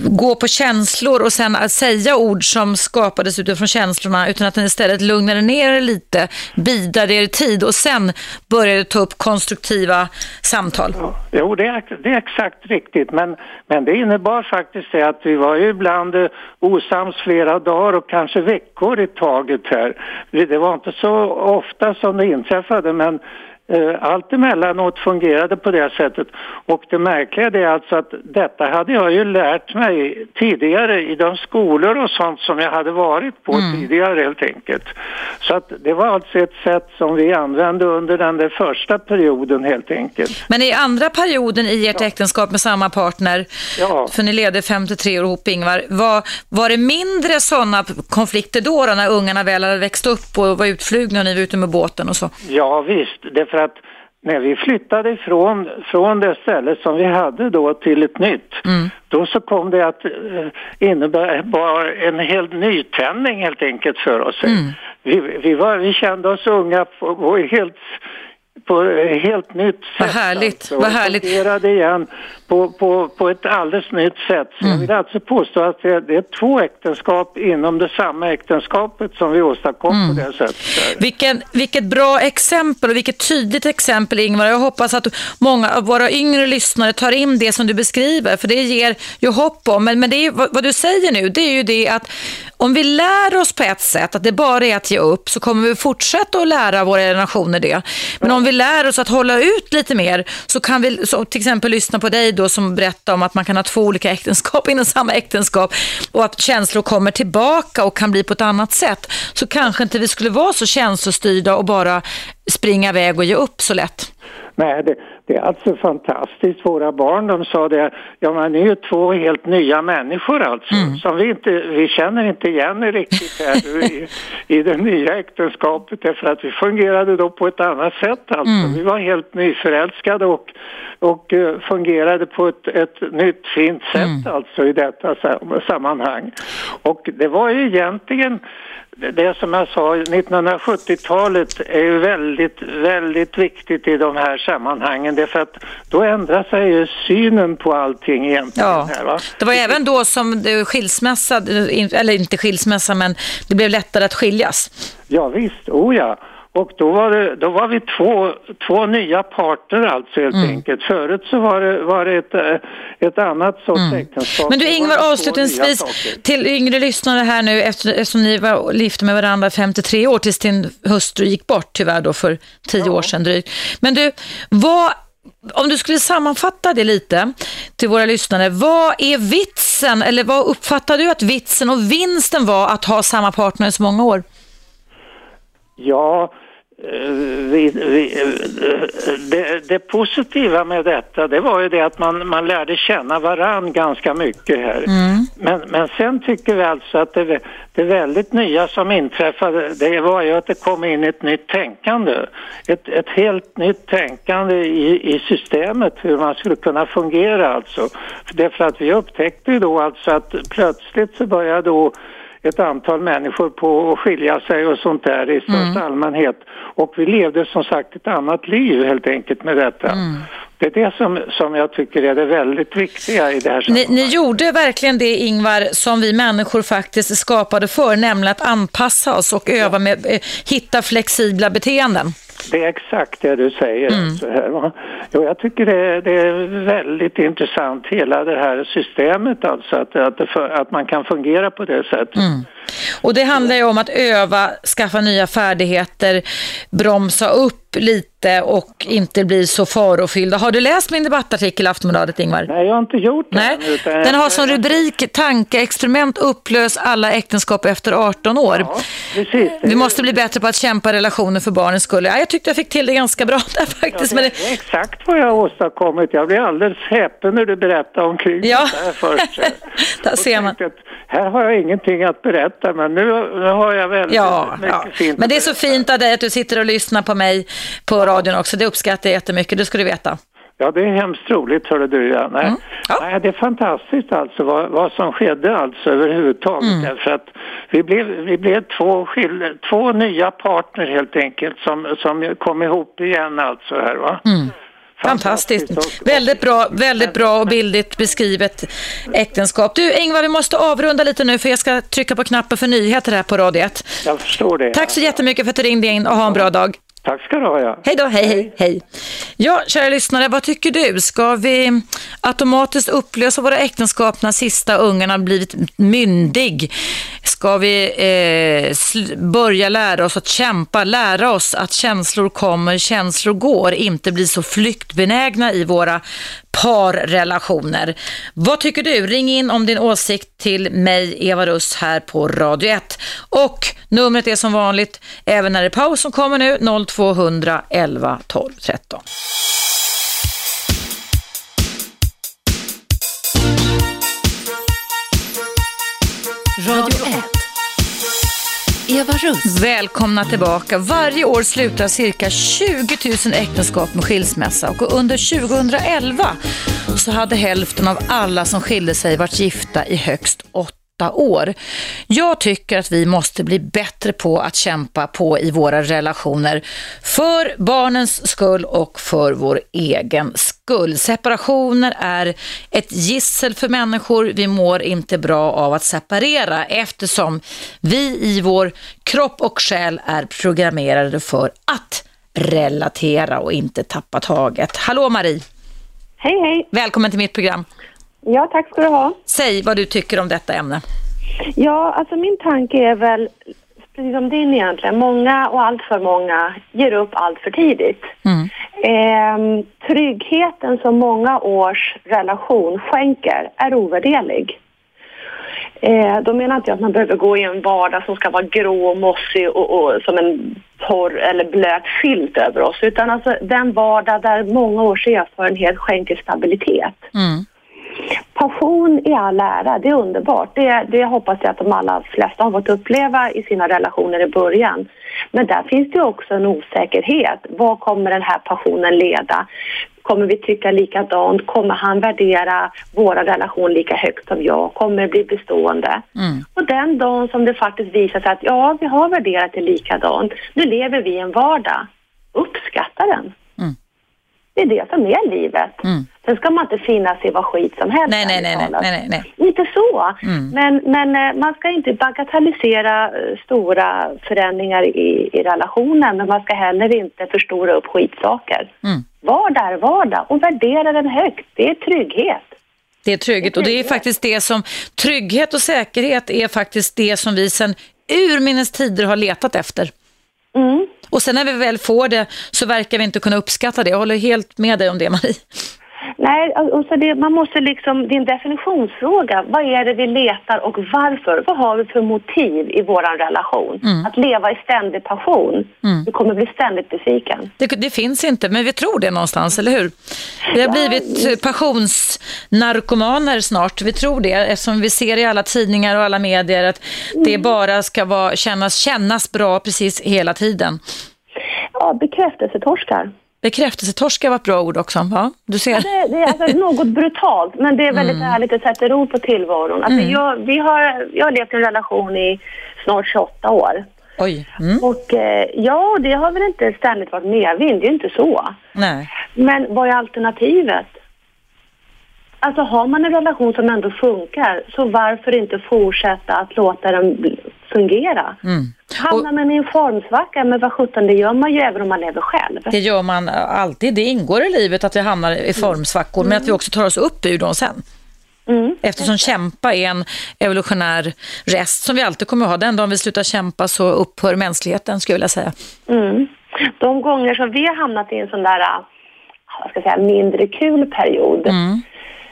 gå på känslor och sen att säga ord som skapades utifrån känslorna utan att ni istället lugnade ner er lite, bidade er tid och sen började ta upp konstruktiva samtal. Jo, det är, det är exakt riktigt. Men, men det innebar faktiskt det att vi var ju ibland eh, osams flera dagar och kanske veckor i taget här. Det var inte så ofta som det inträffade men allt emellanåt fungerade på det sättet. Och det märkliga det är alltså att detta hade jag ju lärt mig tidigare i de skolor och sånt som jag hade varit på tidigare helt enkelt. Så att det var alltså ett sätt som vi använde under den där första perioden helt enkelt. Men i andra perioden i ert äktenskap med samma partner, Ja. för ni levde 53 år ihop Ingvar, var, var det mindre sådana konflikter då, då när ungarna väl hade växt upp och var utflugna och ni var ute med båten och så? Ja visst, därför att när vi flyttade ifrån från det stället som vi hade då till ett nytt, då så kom det att eh, innebära en helt nytändning helt enkelt för oss. Vi, vi, var, vi kände oss unga på helt på ett helt nytt Vad sätt. härligt, alltså, vad härligt. fungerade igen på, på, på ett alldeles nytt sätt. Så jag vill alltså påstå att det, det är två äktenskap inom det samma äktenskapet som vi åstadkom på det sättet. Vilken, vilket bra exempel och vilket tydligt exempel Ingvar. Jag hoppas att många av våra yngre lyssnare tar in det som du beskriver, för det ger ju hopp om. Men, men det är, vad, vad du säger nu, det är ju det att om vi lär oss på ett sätt att det bara är att ge upp så kommer vi fortsätta att lära våra generationer det. Men om vi lär oss att hålla ut lite mer så kan vi så till exempel lyssna på dig då som berättar om att man kan ha två olika äktenskap inom samma äktenskap och att känslor kommer tillbaka och kan bli på ett annat sätt så kanske inte vi skulle vara så känslostyrda och bara springa iväg och ge upp så lätt. Nej, det, det är alltså fantastiskt. Våra barn de sa det, ja men ni är ju två helt nya människor alltså. Som vi inte, vi känner inte igen er riktigt här i, i det nya äktenskapet därför att vi fungerade då på ett annat sätt alltså. Vi var helt nyförälskade och, och eh, fungerade på ett, ett nytt fint sätt alltså i detta sam- sammanhang. Och det var ju egentligen det som jag sa, 1970-talet är ju väldigt, väldigt viktigt i de här sammanhangen därför att då ändrar sig ju synen på allting egentligen. Ja, här, va? det var även då som skilsmässa, eller inte skilsmässa, men det blev lättare att skiljas. Ja visst, oh ja. Och då var, det, då var vi två, två nya parter alltså helt Mm. enkelt. Förut så var det, var det ett, eh, ett annat sorts äktenskap. Mm. Men du Ingvar, avslutningsvis till yngre lyssnare här nu, efter, eftersom ni var gifta med varandra 53 år tills din hustru gick bort tyvärr då för 10 år sedan drygt. Men du, vad, om du skulle sammanfatta det lite till våra lyssnare, vad är vitsen, eller vad uppfattar du att vitsen och vinsten var att ha samma partner i så många år? Ja, vi, vi, eh, det, det positiva med detta det var ju det att man, man lärde känna varann ganska mycket här. Men, men sen tycker vi alltså att det, det väldigt nya som inträffade det var ju att det kom in ett nytt tänkande. Ett, ett helt nytt tänkande i, i systemet hur man skulle kunna fungera alltså. Därför att vi upptäckte ju då alltså att plötsligt så började då ett antal människor på att skilja sig och sånt där i största allmänhet. Och vi levde som sagt ett annat liv helt enkelt med detta. Det är det som, som jag tycker är det väldigt viktiga i det här Ni, sammanhanget. ni gjorde verkligen det Ingvar som vi människor faktiskt skapade för, nämligen att anpassa oss och öva med, eh, hitta flexibla beteenden. Det är exakt det du säger. Alltså här, va? jo, jag tycker det, det är väldigt intressant hela det här systemet alltså att, att, det för, att man kan fungera på det sättet. Och det handlar ju om att öva, skaffa nya färdigheter, bromsa upp lite och inte bli så farofyllda. Har du läst min debattartikel i Aftonbladet, Ingvar? Nej, jag har inte gjort det. Nej, än, utan den har som rubrik tankeexperiment upplös alla äktenskap efter 18 år. Ja, precis. Vi måste bli bättre på att kämpa relationer för barnens skull. Ja, jag tyckte jag fick till det ganska bra där Ja, faktiskt. det men är det, exakt vad jag har åstadkommit. Jag blev alldeles häpen när du berättade omkring Ja. det här först. där ser man. att Här har jag ingenting att berätta men nu, nu har jag väldigt Ja, mycket ja. fint men det är så berätta. fint av dig att du sitter och lyssnar på mig på radion också. Det uppskattar jag jättemycket, det ska du veta. Ja, det är hemskt roligt hörde du. Ja. Nej. Mm. Ja. Nej, det är fantastiskt alltså vad, vad som skedde alltså överhuvudtaget. Mm. Därför att vi blev, vi blev två, skil, två nya partner helt enkelt som, som kom ihop igen alltså här va. Mm. Fantastiskt. och- Väldigt bra, väldigt bra och bildigt beskrivet äktenskap. Du Ingvar, vi måste avrunda lite nu för jag ska trycka på knappen för nyheter här på Radio 1. Jag förstår det. Tack så jättemycket för att du ringde in och ha en bra dag. Tack ska du ha ja. Hej då, hej, hej, hej. Ja, kära lyssnare, vad tycker du? Ska vi automatiskt upplösa våra äktenskap när sista ungen har blivit myndig? Ska vi eh, börja lära oss att kämpa, lära oss att känslor kommer, känslor går, inte bli så flyktbenägna i våra parrelationer. Vad tycker du? Ring in om din åsikt till mig, Eva Russ, här på Radio 1. Och numret är som vanligt, även när det är paus som kommer nu, 0200 11 12 13. Radio 1. Eva Russ. Välkomna tillbaka. Varje år slutar cirka 20 000 äktenskap med skilsmässa och under 2011 så hade hälften av alla som skilde sig varit gifta i högst åtta år. Jag tycker att vi måste bli bättre på att kämpa på i våra relationer för barnens skull och för vår egen skull. Separationer är ett gissel för människor. Vi mår inte bra av att separera eftersom vi i vår kropp och själ är programmerade för att relatera och inte tappa taget. Hallå Marie, Hej, hej. välkommen till mitt program. Ja, tack ska du ha. Säg vad du tycker om detta ämne. Ja, alltså min tanke är väl, precis som din egentligen, många och allt för många ger upp allt för tidigt. Mm. Ehm, tryggheten som många års relation skänker är ovärderlig. Eh, då menar inte jag att man behöver gå i en vardag som ska vara grå och mossig och, och som en torr eller blöt filt över oss, utan alltså den vardag där många års erfarenhet skänker stabilitet. Mm. Passion i all ära, det är underbart. Det, det hoppas jag att de allra flesta har fått uppleva i sina relationer i början. Men där finns det också en osäkerhet. Vad kommer den här passionen leda? Kommer vi tycka likadant? Kommer han värdera våra relation lika högt som jag? Kommer det bli bestående? Mm. Och den dagen som det faktiskt visar sig att ja, vi har värderat det likadant. Nu lever vi i en vardag. Uppskatta den. Det är det som är livet. Mm. Sen ska man inte finna sig i vad skit som helst. Nej, nej, nej, nej, nej. Inte så. Mm. Men, men eh, man ska inte bagatellisera eh, stora förändringar i, i relationen, men man ska heller inte förstora upp skitsaker. Mm. Vardag är vardag och värdera den högt. Det är trygghet. Det är trygghet och det är faktiskt det som, trygghet och säkerhet är faktiskt det som vi sedan urminnes tider har letat efter. Mm. Och sen när vi väl får det så verkar vi inte kunna uppskatta det. Jag håller helt med dig om det Marie. Nej, och så det, man måste liksom, det är en definitionsfråga. Vad är det vi letar och varför? Vad har vi för motiv i vår relation? Mm. Att leva i ständig passion. Du kommer bli ständigt besviken. Det, det finns inte, men vi tror det någonstans, eller hur? Vi har Ja, blivit eh, passionsnarkomaner snart. Vi tror det eftersom vi ser i alla tidningar och alla medier att det bara ska vara, kännas, kännas bra precis hela tiden. Ja, bekräftelsetorskar. Bekräftelsetorska var ett bra ord också. Ja, du ser. Det, det är alltså något brutalt, men det är väldigt härligt att sätta ro på tillvaron. Alltså jag, vi har, jag har levt i en relation i snart 28 år. Oj. Mm. Och eh, ja, det har väl inte ständigt varit medvind, det är inte så. Nej. Men vad är alternativet? Alltså har man en relation som ändå funkar, så varför inte fortsätta att låta den fungera? Mm. Hamnar man i en formsvacka, men vad sjutton, det gör man ju även om man lever själv. Det gör man alltid. Det ingår i livet att vi hamnar i formsvackor, men att vi också tar oss upp ur dem sen. Mm. Eftersom kämpa är en evolutionär rest som vi alltid kommer att ha. Den dagen vi slutar kämpa så upphör mänskligheten, skulle jag vilja säga. Mm. De gånger som vi har hamnat i en sån där, äh, vad ska jag säga, mindre kul period. Mm.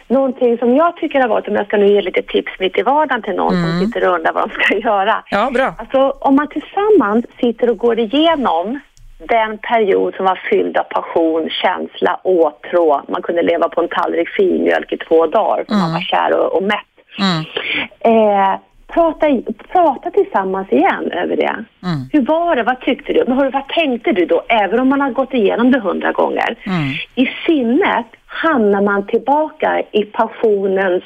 Någonting som jag tycker har varit, om jag ska nu ge lite tips mitt i vardagen till någon som sitter och undrar vad de ska göra. Ja, bra. Alltså om man tillsammans sitter och går igenom den period som var fylld av passion, känsla, åtrå. Man kunde leva på en tallrik filmjölk i två dagar för man var kär och, och mätt. Mm. Eh, prata, prata tillsammans igen över det. Mm. Hur var det? Vad tyckte du? Men hörru, vad tänkte du då? Även om man har gått igenom det hundra gånger. Mm. I sinnet hamnar man tillbaka i passionens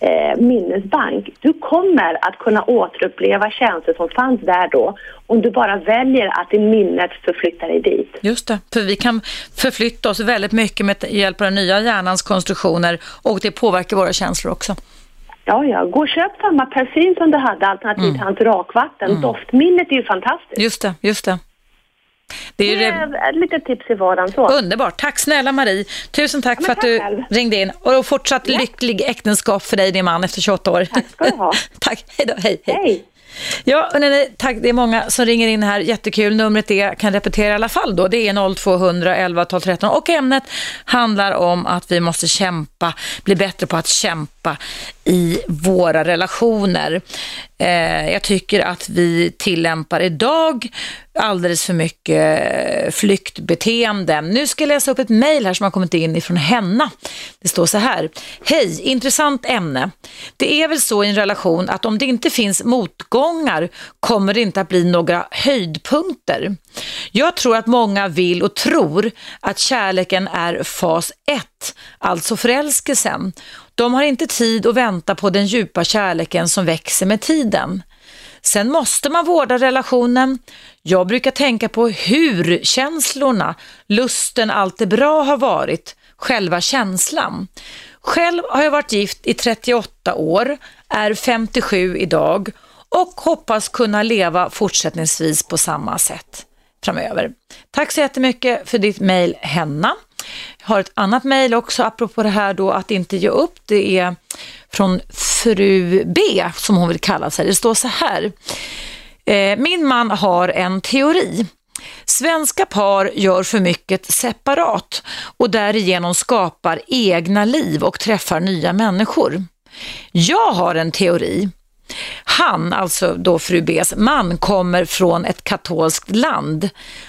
eh, minnesbank. Du kommer att kunna återuppleva känslor som fanns där då om du bara väljer att i minnet förflytta dig dit. Just det, för vi kan förflytta oss väldigt mycket med hjälp av den nya hjärnans konstruktioner och det påverkar våra känslor också. Ja, ja. Gå och köp samma parfym som du hade alternativt Mm. hans rakvatten. Doftminnet är ju fantastiskt. Just det, just det. Det är Det är ett litet tips i vardagen så. Underbart. Tack snälla Marie. Tusen tack men för att tack du själv. ringde in. Och fortsatt lycklig äktenskap för dig din man efter 28 år. Tack ska du ha. tack. Hej då. Hej. hej. Hej! Ja, nej, nej, tack. Det är många som ringer in här. Jättekul. Numret är, kan repetera i alla fall då. Det är 0200 11 12 13 och ämnet handlar om att vi måste kämpa, bli bättre på att kämpa i våra relationer. Eh, jag tycker att vi tillämpar idag alldeles för mycket eh, flyktbeteende. Nu ska jag läsa upp ett mejl här som har kommit in ifrån Henna. Det står så här. Hej, intressant ämne. Det är väl så i en relation att om det inte finns motgångar kommer det inte att bli några höjdpunkter. Jag tror att många vill och tror att kärleken är fas 1, alltså förälskelsen. De har inte tid att vänta på den djupa kärleken som växer med tiden. Sen måste man vårda relationen. Jag brukar tänka på hur känslorna, lusten, allt det bra har varit, själva känslan. Själv har jag varit gift i 38 år, är 57 idag och hoppas kunna leva fortsättningsvis på samma sätt framöver. Tack så jättemycket för ditt mejl Henna. Har ett annat mejl också apropå det här då att inte ge upp. Det är från fru B som hon vill kalla sig. Det står så här. Eh, min man har en teori. Svenska par gör för mycket separat och därigenom skapar egna liv och träffar nya människor. Jag har en teori han, alltså då fru Bs man, kommer från ett katolskt land.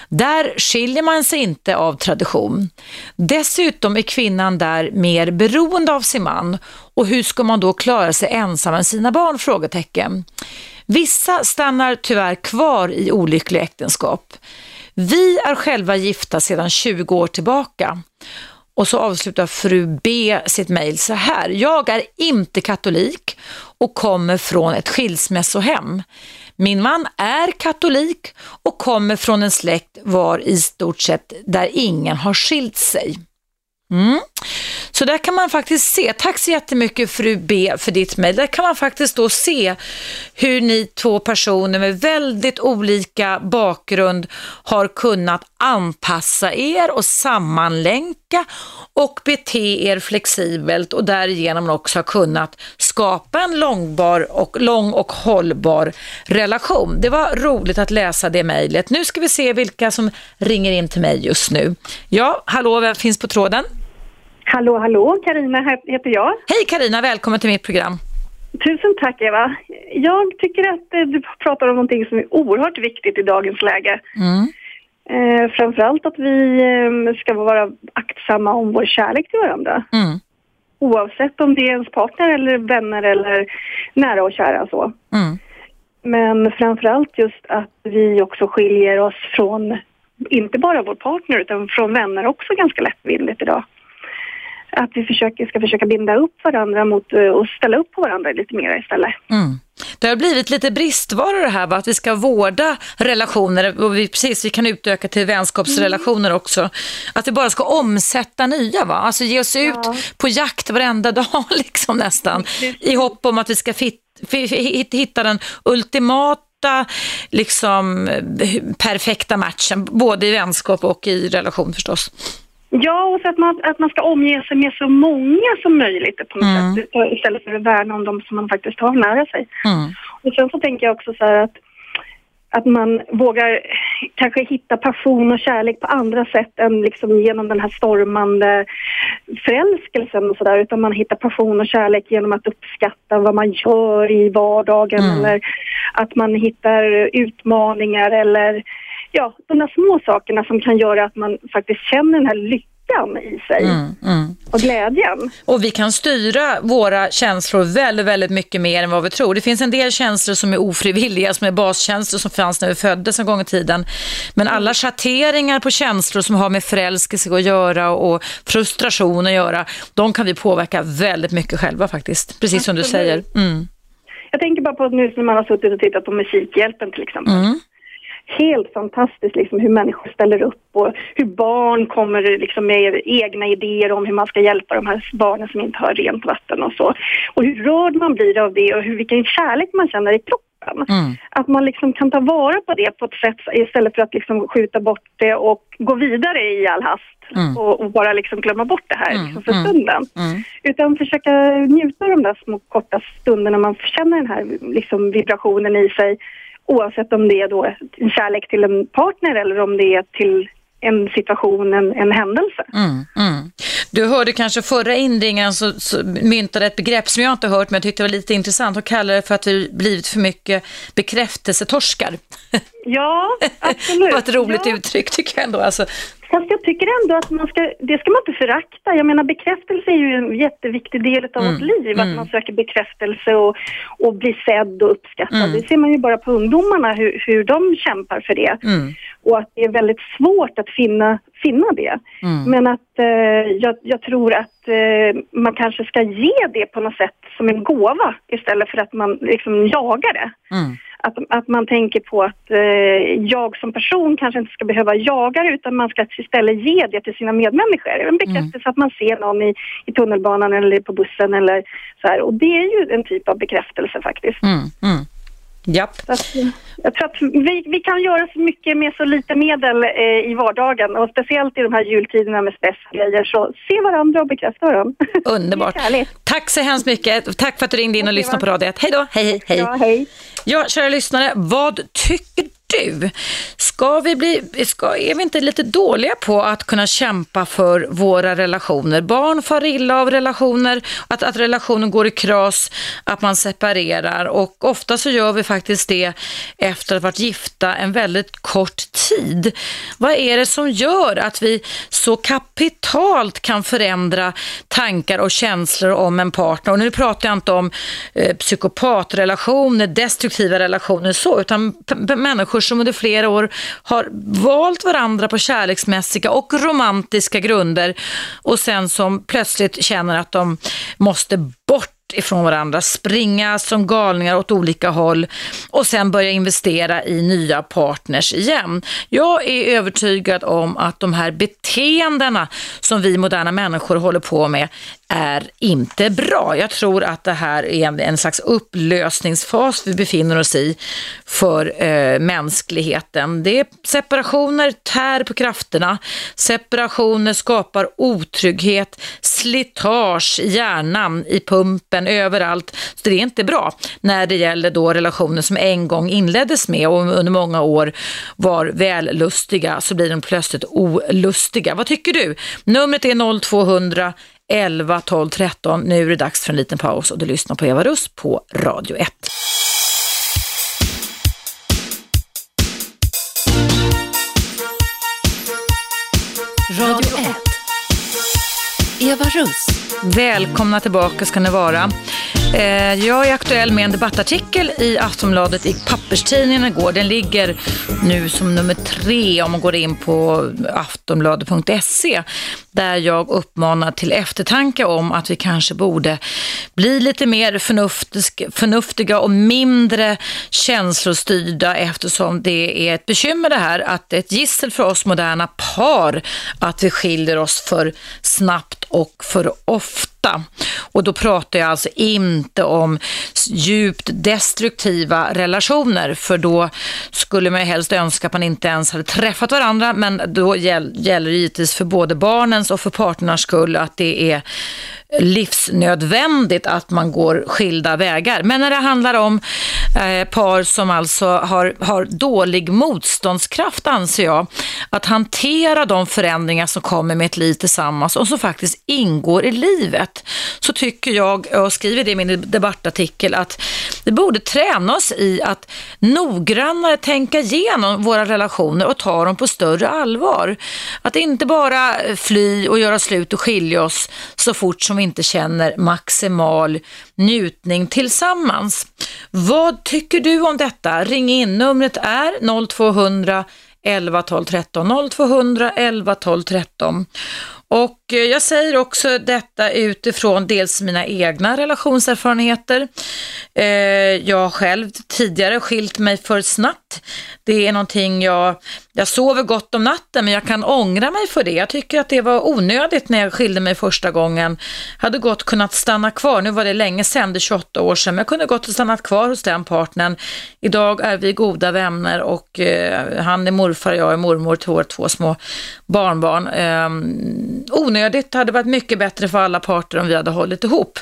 Där skiljer man sig inte av tradition. Dessutom är kvinnan där mer beroende av sin man och hur ska man då klara sig ensam med sina barn? Frågetecken. Vissa stannar tyvärr kvar i olyckliga äktenskap. Vi är själva gifta sedan 20 år tillbaka. Och så avslutar fru B sitt mejl så här. Jag är inte katolik och kommer från ett skilsmässohem. Min man är katolik och kommer från en släkt var i stort sett där ingen har skilt sig. Mm. Så där kan man faktiskt se, tack så jättemycket fru B för ditt mejl, där kan man faktiskt då se hur ni två personer med väldigt olika bakgrund har kunnat anpassa er och sammanlänka och bete er flexibelt och därigenom också har kunnat skapa en långbar och, lång och hållbar relation. Det var roligt att läsa det mejlet. Nu ska vi se vilka som ringer in till mig just nu. Ja, hallå, vem finns på tråden? Hallå, hallå, Karina heter jag. Hej Karina, välkommen till mitt program. Tusen tack Eva. Jag tycker att eh, du pratar om någonting som är oerhört viktigt i dagens läge. Mm. Eh, framförallt att vi eh, ska vara aktsamma om vår kärlek till varandra. Mm. Oavsett om det är ens partner eller vänner eller nära och kära så. Mm. Men framförallt just att vi också skiljer oss från, inte bara vår partner utan från vänner också ganska lättvindigt idag att vi försöker, ska försöka binda upp varandra mot eh, och ställa upp på varandra lite mer istället. Mm. Det har blivit lite bristvara det här, va? att vi ska vårda relationer och vi, precis, vi kan utöka till vänskapsrelationer mm. också. Att vi bara ska omsätta nya, va? alltså ge oss ut ja. på jakt varenda dag liksom nästan. I hopp om att vi ska fit, hitta den ultimata liksom, perfekta matchen, både i vänskap och i relation förstås. Ja, och så att man, att man ska omge sig med så många som möjligt på något mm. sätt, istället för att värna om de som man faktiskt har nära sig. Mm. Och sen så tänker jag också så här att, att man vågar kanske hitta passion och kärlek på andra sätt än liksom genom den här stormande förälskelsen och sådär, utan man hittar passion och kärlek genom att uppskatta vad man gör i vardagen mm. eller att man hittar utmaningar eller ja, de där små sakerna som kan göra att man faktiskt känner den här lyckan i sig mm, mm. och glädjen. Och vi kan styra våra känslor väldigt, väldigt mycket mer än vad vi tror. Det finns en del känslor som är ofrivilliga, som är baskänslor som fanns när vi föddes en gång i tiden. Men alla schatteringar på känslor som har med förälskelse att göra och frustration att göra, de kan vi påverka väldigt mycket själva faktiskt. Precis som du säger. Mm. Jag tänker bara på nu när man har suttit och tittat på Musikhjälpen till exempel. Mm helt fantastiskt liksom hur människor ställer upp och hur barn kommer liksom med egna idéer om hur man ska hjälpa de här barnen som inte har rent vatten och så. Och hur rörd man blir av det och hur, vilken kärlek man känner i kroppen. Mm. Att man liksom kan ta vara på det på ett sätt istället för att liksom skjuta bort det och gå vidare i all hast. Mm. Och, och, bara liksom glömma bort det här mm. liksom för stunden. Mm. Utan försöka njuta av de där små korta stunderna man känner den här liksom vibrationen i sig Oavsett om det är då en kärlek till en partner eller om det är till en situation, en, en händelse. Mm, mm. Du hörde kanske förra inringaren så, så myntade ett begrepp som jag inte hört men jag tyckte var lite intressant och kallade det för att vi blivit för mycket bekräftelsetorskar. Ja, absolut. det var ett roligt ja. uttryck tycker jag ändå. Alltså, Fast jag tycker ändå att man ska, det ska man inte förakta. Jag menar bekräftelse är ju en jätteviktig del av mm. vårt liv. Att mm. man söker bekräftelse och, och blir sedd och uppskattad. Mm. Det ser man ju bara på ungdomarna hur, hur de kämpar för det. Mm. Och att det är väldigt svårt att finna, finna det. Mm. Men att eh, jag, jag, tror att eh, man kanske ska ge det på något sätt som en gåva istället för att man liksom jagar det. Att, att man tänker på att eh, jag som person kanske inte ska behöva jaga det utan man ska istället ge det till sina medmänniskor. En bekräftelse mm. att man ser någon i, i tunnelbanan eller på bussen eller så här. Och det är ju en typ av bekräftelse faktiskt. Mm. Mm. Japp. Att, jag tror att vi, vi kan göra så mycket med så lite medel eh, i vardagen och speciellt i de här jultiderna med stressgrejer så se varandra och bekräfta varandra. Underbart. Tack så hemskt mycket. Tack för att du ringde in och lyssnade på Radio 1. Hej då. Hej, hej, hej. Ja, hej. Ja, kära lyssnare, vad tycker du? Ska vi bli, ska, är vi inte lite dåliga på att kunna kämpa för våra relationer? Barn far illa av relationer, att, att relationen går i kras, att man separerar och ofta så gör vi faktiskt det efter att ha varit gifta en väldigt kort tid. Vad är det som gör att vi så kapitalt kan förändra tankar och känslor om en partner? Och nu pratar jag inte om eh, psykopatrelationer, destruktiva relationer så, utan människor som under flera år har valt varandra på kärleksmässiga och romantiska grunder och sen som plötsligt känner att de måste bort ifrån varandra, springa som galningar åt olika håll och sen börja investera i nya partners igen. Jag är övertygad om att de här beteendena som vi moderna människor håller på med är inte bra. Jag tror att det här är en, en slags upplösningsfas vi befinner oss i för eh, mänskligheten. Det är separationer tär på krafterna. Separationer skapar otrygghet, slitage i hjärnan, i pumpen, överallt. Så det är inte bra när det gäller då relationer som en gång inleddes med och under många år var vällustiga så blir de plötsligt olustiga. Vad tycker du? Numret är 0200 11, 12, 13. Nu är det dags för en liten paus och du lyssnar på Eva Russ på Radio 1. Radio 1. Eva Russ. Välkomna tillbaka ska ni vara. Eh, jag är aktuell med en debattartikel i Aftonbladet i papperstidningen igår. Den ligger nu som nummer tre om man går in på aftonbladet.se där jag uppmanar till eftertanke om att vi kanske borde bli lite mer förnuftiga och mindre känslostyrda eftersom det är ett bekymmer det här att det är ett gissel för oss moderna par att vi skiljer oss för snabbt och för ofta. Och då pratar jag alltså inte om djupt destruktiva relationer, för då skulle man ju helst önska att man inte ens hade träffat varandra, men då gäller det givetvis för både barnens och för partners skull att det är livsnödvändigt att man går skilda vägar. Men när det handlar om eh, par som alltså har, har dålig motståndskraft anser jag, att hantera de förändringar som kommer med ett liv tillsammans och som faktiskt ingår i livet, så tycker jag, och skriver det i min debattartikel, att vi borde träna oss i att noggrannare tänka igenom våra relationer och ta dem på större allvar. Att inte bara fly och göra slut och skilja oss så fort som vi inte känner maximal njutning tillsammans. Vad tycker du om detta? Ring in, numret är 0200 11 12 13 0200 11 12 13 och Eh, jag säger också detta utifrån dels mina egna relationserfarenheter. Eh, jag har själv tidigare skilt mig för snabbt. Det är någonting jag, jag sover gott om natten men jag kan ångra mig för det. Jag tycker att det var onödigt när jag skilde mig första gången. Jag hade gott kunnat stanna kvar, nu var det länge sedan, det är 28 år sedan, men jag kunde gott ha stannat kvar hos den partnern. Idag är vi goda vänner och eh, han är morfar och jag är mormor till våra två små barnbarn. Onödigt onödigt, det hade varit mycket bättre för alla parter om vi hade hållit ihop.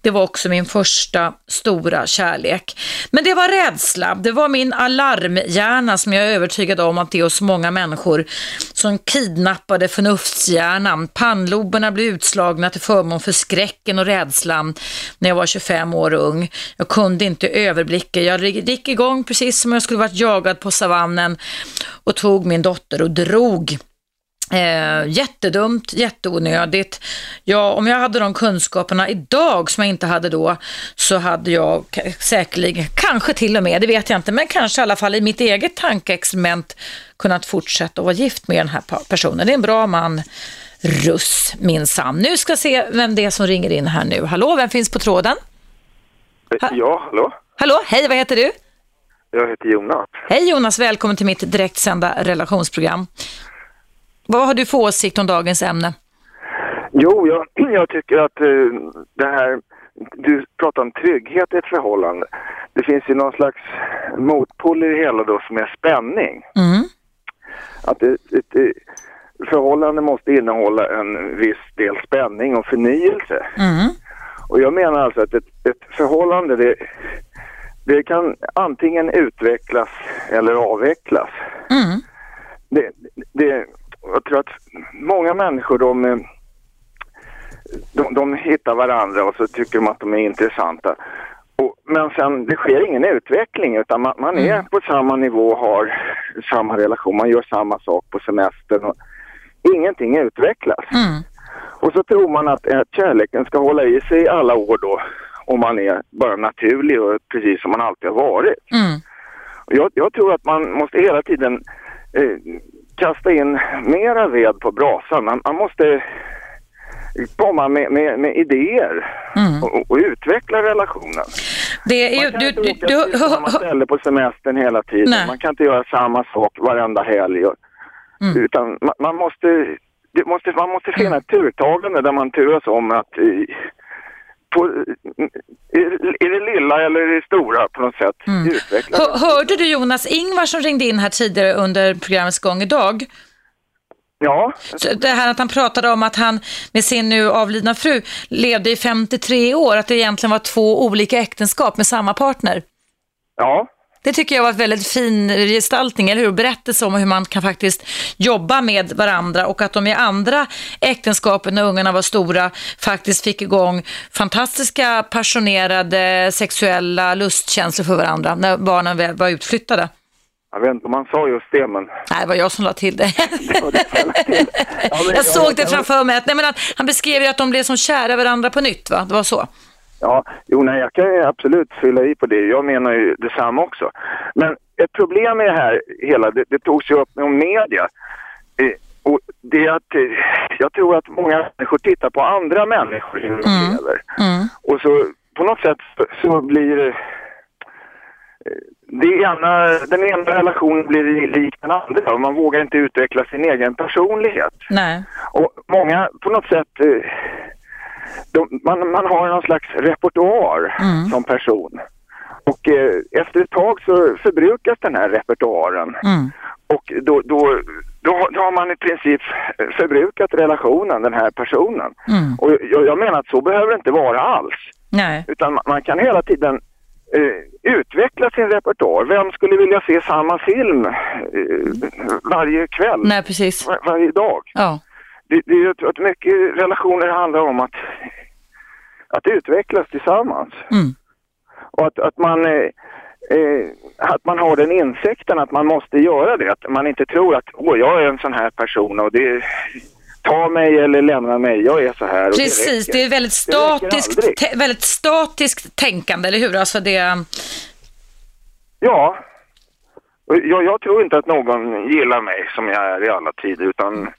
Det var också min första stora kärlek. Men det var rädsla, det var min alarmhjärna som jag är övertygad om att det är hos många människor som kidnappade förnuftshjärnan. Pannloberna blev utslagna till förmån för skräcken och rädslan när jag var 25 år ung. Jag kunde inte överblicka, jag gick igång precis som om jag skulle varit jagad på savannen och tog min dotter och drog Eh, jättedumt, jätteonödigt. Ja, om jag hade de kunskaperna idag som jag inte hade då så hade jag säkerligen, kanske till och med, det vet jag inte, men kanske i alla fall i mitt eget tankeexperiment kunnat fortsätta att vara gift med den här personen. Det är en bra man, Russ minsann. Nu ska se vem det är som ringer in här nu. Hallå, vem finns på tråden? Ha ja, hallå? Hallå, hej, vad heter du? Jag heter Jonas. Hej Jonas, välkommen till mitt direktsända relationsprogram. Vad har du för åsikt om dagens ämne? Jo, jag, jag tycker att uh, det här, du pratar om trygghet i ett förhållande. Det finns ju någon slags motpol i det hela då som är spänning. Mm. Att ett, ett, ett, förhållande måste innehålla en viss del spänning och förnyelse. Mm. Och jag menar alltså att ett, ett förhållande det, det kan antingen utvecklas eller avvecklas. Mm. Det, det, jag tror att många människor de, eh, de, de hittar varandra och så tycker de att de är intressanta. Och, men sen det sker ingen utveckling utan man, man är på samma nivå och har samma relation. Man gör samma sak på semestern. Och ingenting utvecklas. Mm. Och så tror man att, att kärleken ska hålla i sig i alla år då. Om man är bara naturlig och precis som man alltid har varit. Mm. Jag, jag tror att man måste hela tiden eh, kasta in mera ved på brasan. Man, man måste komma med, med, med idéer Mm. och, och utveckla relationen. Det är Man kan du, inte du, åka du, till samma ställe på semestern hela tiden. Nej. Man kan inte göra samma sak varenda helg. Mm. Utan man, man måste, måste, man måste finna ett turtagande där man turas om att i, på, i, i det lilla eller i det stora på något sätt. Hör, hörde du Jonas Ingvar som ringde in här tidigare under programmets gång idag? Ja, Det här att han pratade om att han med sin nu avlidna fru levde i 53 år, att det egentligen var två olika äktenskap med samma partner. ja. Det tycker jag var ett väldigt fin gestaltning, eller hur? Berättelse om hur man kan faktiskt jobba med varandra och att de i andra äktenskapen när ungarna var stora faktiskt fick igång fantastiska passionerade sexuella lustkänslor för varandra när barnen var utflyttade. Jag vet inte om han sa just det men... Nej, det var jag som la till det. Till. Ja, Jag såg det framför mig. Att, nej, men att, han beskrev ju att de blev som kära varandra på nytt, va? Det var så. Ja, jo nej, jag kan absolut fylla i på det. Jag menar ju detsamma också. Men ett problem med det här hela, det, det togs ju upp om media. Eh, och det är att eh, jag tror att många människor tittar på andra människor hur de Mm. lever. Mm. Och så på något sätt så- så blir det... eh, det ena, den ena relationen blir lik den andra och man vågar inte utveckla sin egen personlighet. Nej. Och många på något sätt, eh, de, man, man har någon slags repertoar Mm. som person. Och eh, efter ett tag så förbrukas den här repertoaren. Mm. Och då, då, då, då har man i princip förbrukat relationen, den här personen. Mm. Och jag, jag menar att så behöver det inte vara alls. Nej. Utan man, man kan hela tiden eh, utveckla sin repertoar. Vem skulle vilja se samma film eh, varje kväll, Nej, precis. var, varje dag? Ja. Det, det är ju att, mycket relationer handlar om att, att utvecklas tillsammans. Mm. Och att, att, man, eh, eh, att man har den insikten att man måste göra det. Att man inte tror att åh, jag är en sån här person och det ta mig eller lämna mig, jag är så här. Och Precis, det, det är väldigt statiskt, väldigt statiskt tänkande, eller hur? Alltså det, Ja. Jag, jag tror inte att någon gillar mig som jag är i alla tider utan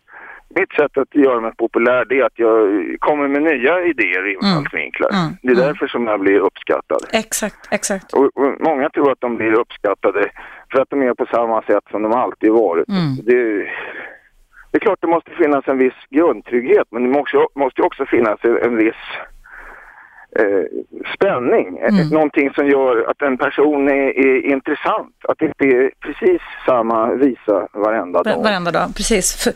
mitt sätt att göra mig populär det är att jag kommer med nya idéer och infallsvinklar. Mm. Det är därför som jag blir uppskattad. exakt, exakt. Och, och många tror att de blir uppskattade för att de är på samma sätt som de alltid varit. Mm. Det, det är klart det måste finnas en viss grundtrygghet men det måste, måste också finnas en, en viss eh, spänning. Mm. Någonting som gör att en person är, är intressant. Att det inte är precis samma visa varenda dag. Varenda dag, precis.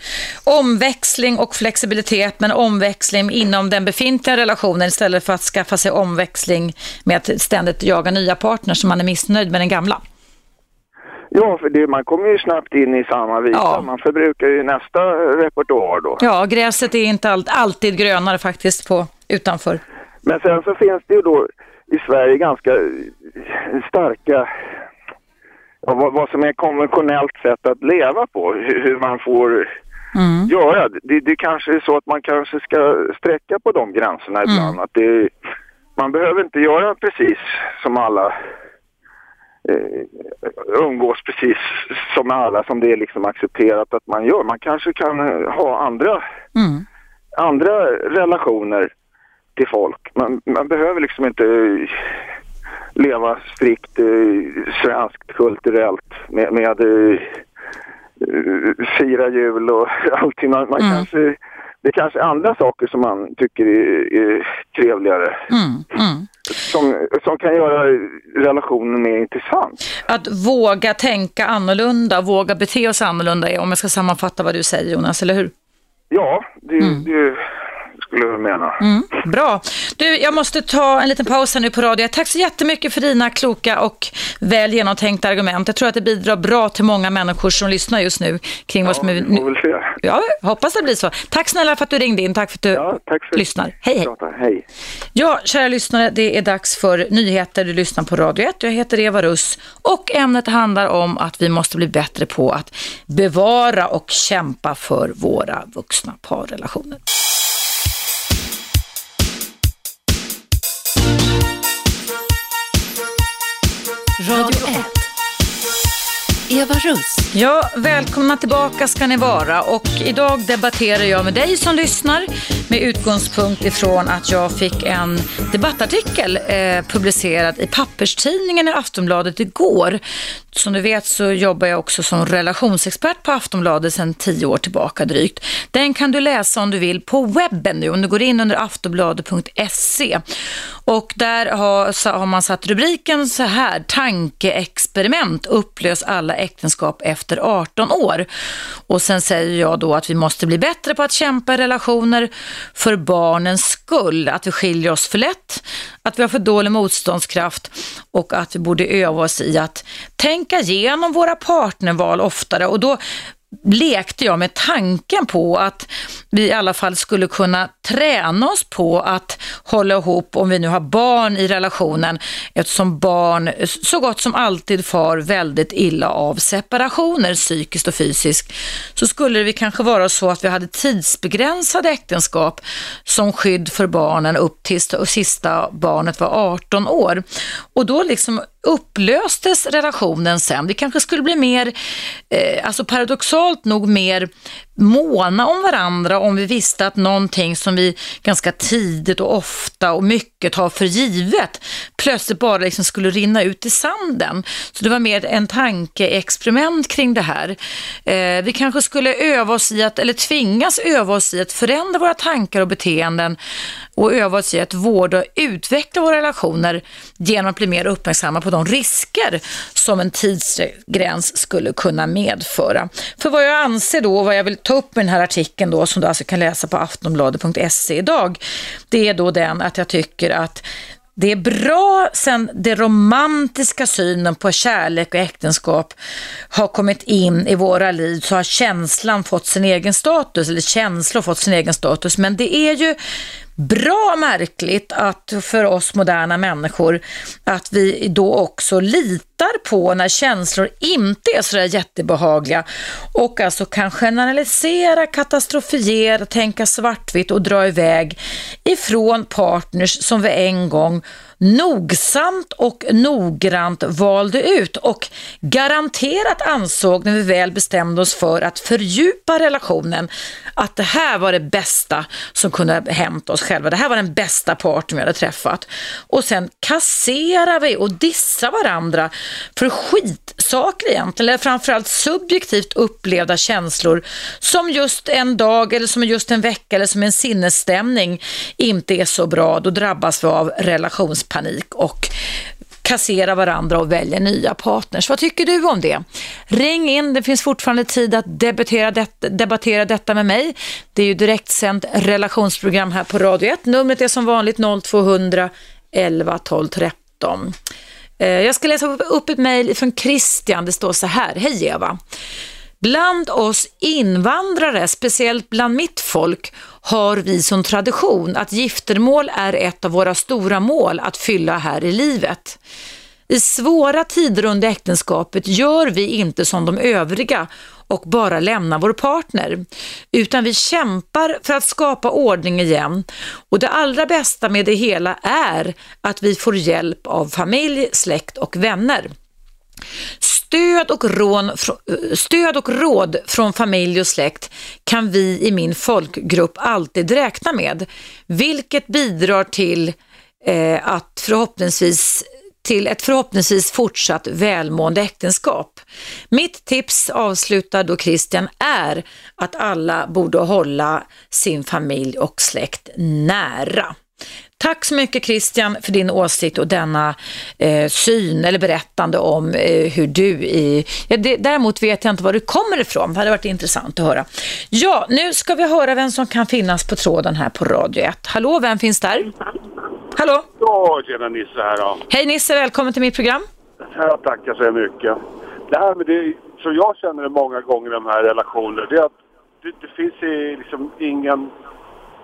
Omväxling och flexibilitet, men omväxling inom den befintliga relationen istället för att skaffa sig omväxling med att ständigt jaga nya partners som man är missnöjd med den gamla. Ja, för det, man kommer ju snabbt in i samma visa. Ja. Man förbrukar ju nästa repertoar då. Ja, gräset är inte all, alltid grönare faktiskt på utanför. Men sen så finns det ju då i Sverige ganska eh, starka, ja, vad, vad som är konventionellt sätt att leva på, hur, hur man får Mm. göra. Det, det kanske är så att man kanske ska sträcka på de gränserna ibland. Att det, man behöver inte göra precis som alla eh, umgås precis som alla som det är liksom accepterat att man gör. Man kanske kan ha andra Mm. andra relationer till folk. Man, man behöver liksom inte eh, leva strikt eh, svenskt kulturellt med, med eh, eh, fira jul och allting. Man, man Mm. kanske, det är kanske andra saker som man tycker är, är trevligare. Mm. Mm. Som, som kan göra relationen mer intressant. Att våga tänka annorlunda, våga bete oss annorlunda, om jag ska sammanfatta vad du säger Jonas, eller hur? Ja, det, Mm. det skulle jag mena. Mm, bra. Du, jag måste ta en liten paus här nu på radio. Tack så jättemycket för dina kloka och väl genomtänkta argument. Jag tror att det bidrar bra till många människor som lyssnar just nu kring Ja, vad som är... vi får väl se. Ja, hoppas det blir så. Tack snälla för att du ringde in. Tack för att du Ja, för lyssnar. Hej, hej. Prata. Hej. Ja, kära lyssnare, det är dags för nyheter. Du lyssnar på Radio 1. Jag heter Eva Russ och ämnet handlar om att vi måste bli bättre på att bevara och kämpa för våra vuxna parrelationer. Eva Russ. Ja, välkomna tillbaka ska ni vara och idag debatterar jag med dig som lyssnar med utgångspunkt ifrån att jag fick en debattartikel eh, publicerad i papperstidningen i Aftonbladet igår. Som du vet så jobbar jag också som relationsexpert på Aftonbladet sedan tio år tillbaka drygt. Den kan du läsa om du vill på webben nu, om du går in under aftonbladet.se. Och där har, så har man satt rubriken så här, tankeexperiment, upplös alla äktenskap efter 18 år. Och sen säger jag då att vi måste bli bättre på att kämpa i relationer för barnens skull, att vi skiljer oss för lätt, att vi har för dålig motståndskraft och att vi borde öva oss i att tänka igenom våra partnerval oftare. Och då lekte jag med tanken på att vi i alla fall skulle kunna träna oss på att hålla ihop om vi nu har barn i relationen eftersom barn så gott som alltid far väldigt illa av separationer psykiskt och fysiskt. Så skulle det kanske vara så att vi hade tidsbegränsade äktenskap som skydd för barnen upp tills sista barnet var 18 år. Och då liksom upplöstes relationen sen. Vi kanske skulle bli mer, eh, alltså paradoxalt nog mer måna om varandra om vi visste att någonting som vi ganska tidigt och ofta och mycket har för givet plötsligt bara liksom skulle rinna ut i sanden. Så det var mer en tankeexperiment kring det här. Eh, vi kanske skulle öva oss i att, eller tvingas öva oss i att förändra våra tankar och beteenden och öva oss i att vårda och utveckla våra relationer genom att bli mer uppmärksamma på de risker som en tidsgräns skulle kunna medföra. För vad jag anser då, och vad jag vill ta upp med den här artikeln då, som du alltså kan läsa på aftonbladet.se idag, det är då den att jag tycker att det är bra sen den romantiska synen på kärlek och äktenskap har kommit in i våra liv så har känslan fått sin egen status, eller känslor fått sin egen status. Men det är ju bra märkligt att för oss moderna människor att vi då också litar på när känslor inte är sådär jättebehagliga och alltså kan generalisera, katastrofiera, tänka svartvitt och dra iväg ifrån partners som vi en gång nogsamt och noggrant valde ut och garanterat ansåg när vi väl bestämde oss för att fördjupa relationen att det här var det bästa som kunde hämta oss själva. Det här var den bästa partnern vi hade träffat. Och sen kasserar vi och dissar varandra för skitsaker egentligen, eller framförallt subjektivt upplevda känslor som just en dag eller som just en vecka eller som en sinnesstämning inte är så bra. Då drabbas vi av panik och kassera varandra och välja nya partners. Vad tycker du om det? Ring in, det finns fortfarande tid att debattera, det, debattera detta med mig. Det är ju direktsänt relationsprogram här på Radio 1. Numret är som vanligt 0200 11 12 13. Jag ska läsa upp ett mejl från Christian. Det står så här. Hej Eva. Bland oss invandrare, speciellt bland mitt folk, har vi som tradition att giftermål är ett av våra stora mål att fylla här i livet. I svåra tider under äktenskapet gör vi inte som de övriga och bara lämnar vår partner, utan vi kämpar för att skapa ordning igen och det allra bästa med det hela är att vi får hjälp av familj, släkt och vänner. Stöd och, rån, eh, stöd och råd från familj och släkt kan vi i min folkgrupp alltid räkna med, vilket bidrar till eh, att förhoppningsvis till ett förhoppningsvis fortsatt välmående äktenskap. Mitt tips, avslutar då Christian, är att alla borde hålla sin familj och släkt nära. Tack så mycket Christian för din åsikt och denna eh, syn eller berättande om eh, hur du i... Ja, det, däremot vet jag inte var du kommer ifrån. Det hade varit intressant att höra. Ja, nu ska vi höra vem som kan finnas på tråden här på Radio 1. Hallå, vem finns där? Hallå? Ja, tjena Nisse här då. Hej Nisse, välkommen till mitt program. Ja, tackar så mycket. Det här med det, så jag känner det många gånger i de här relationerna, det är att det, det finns liksom ingen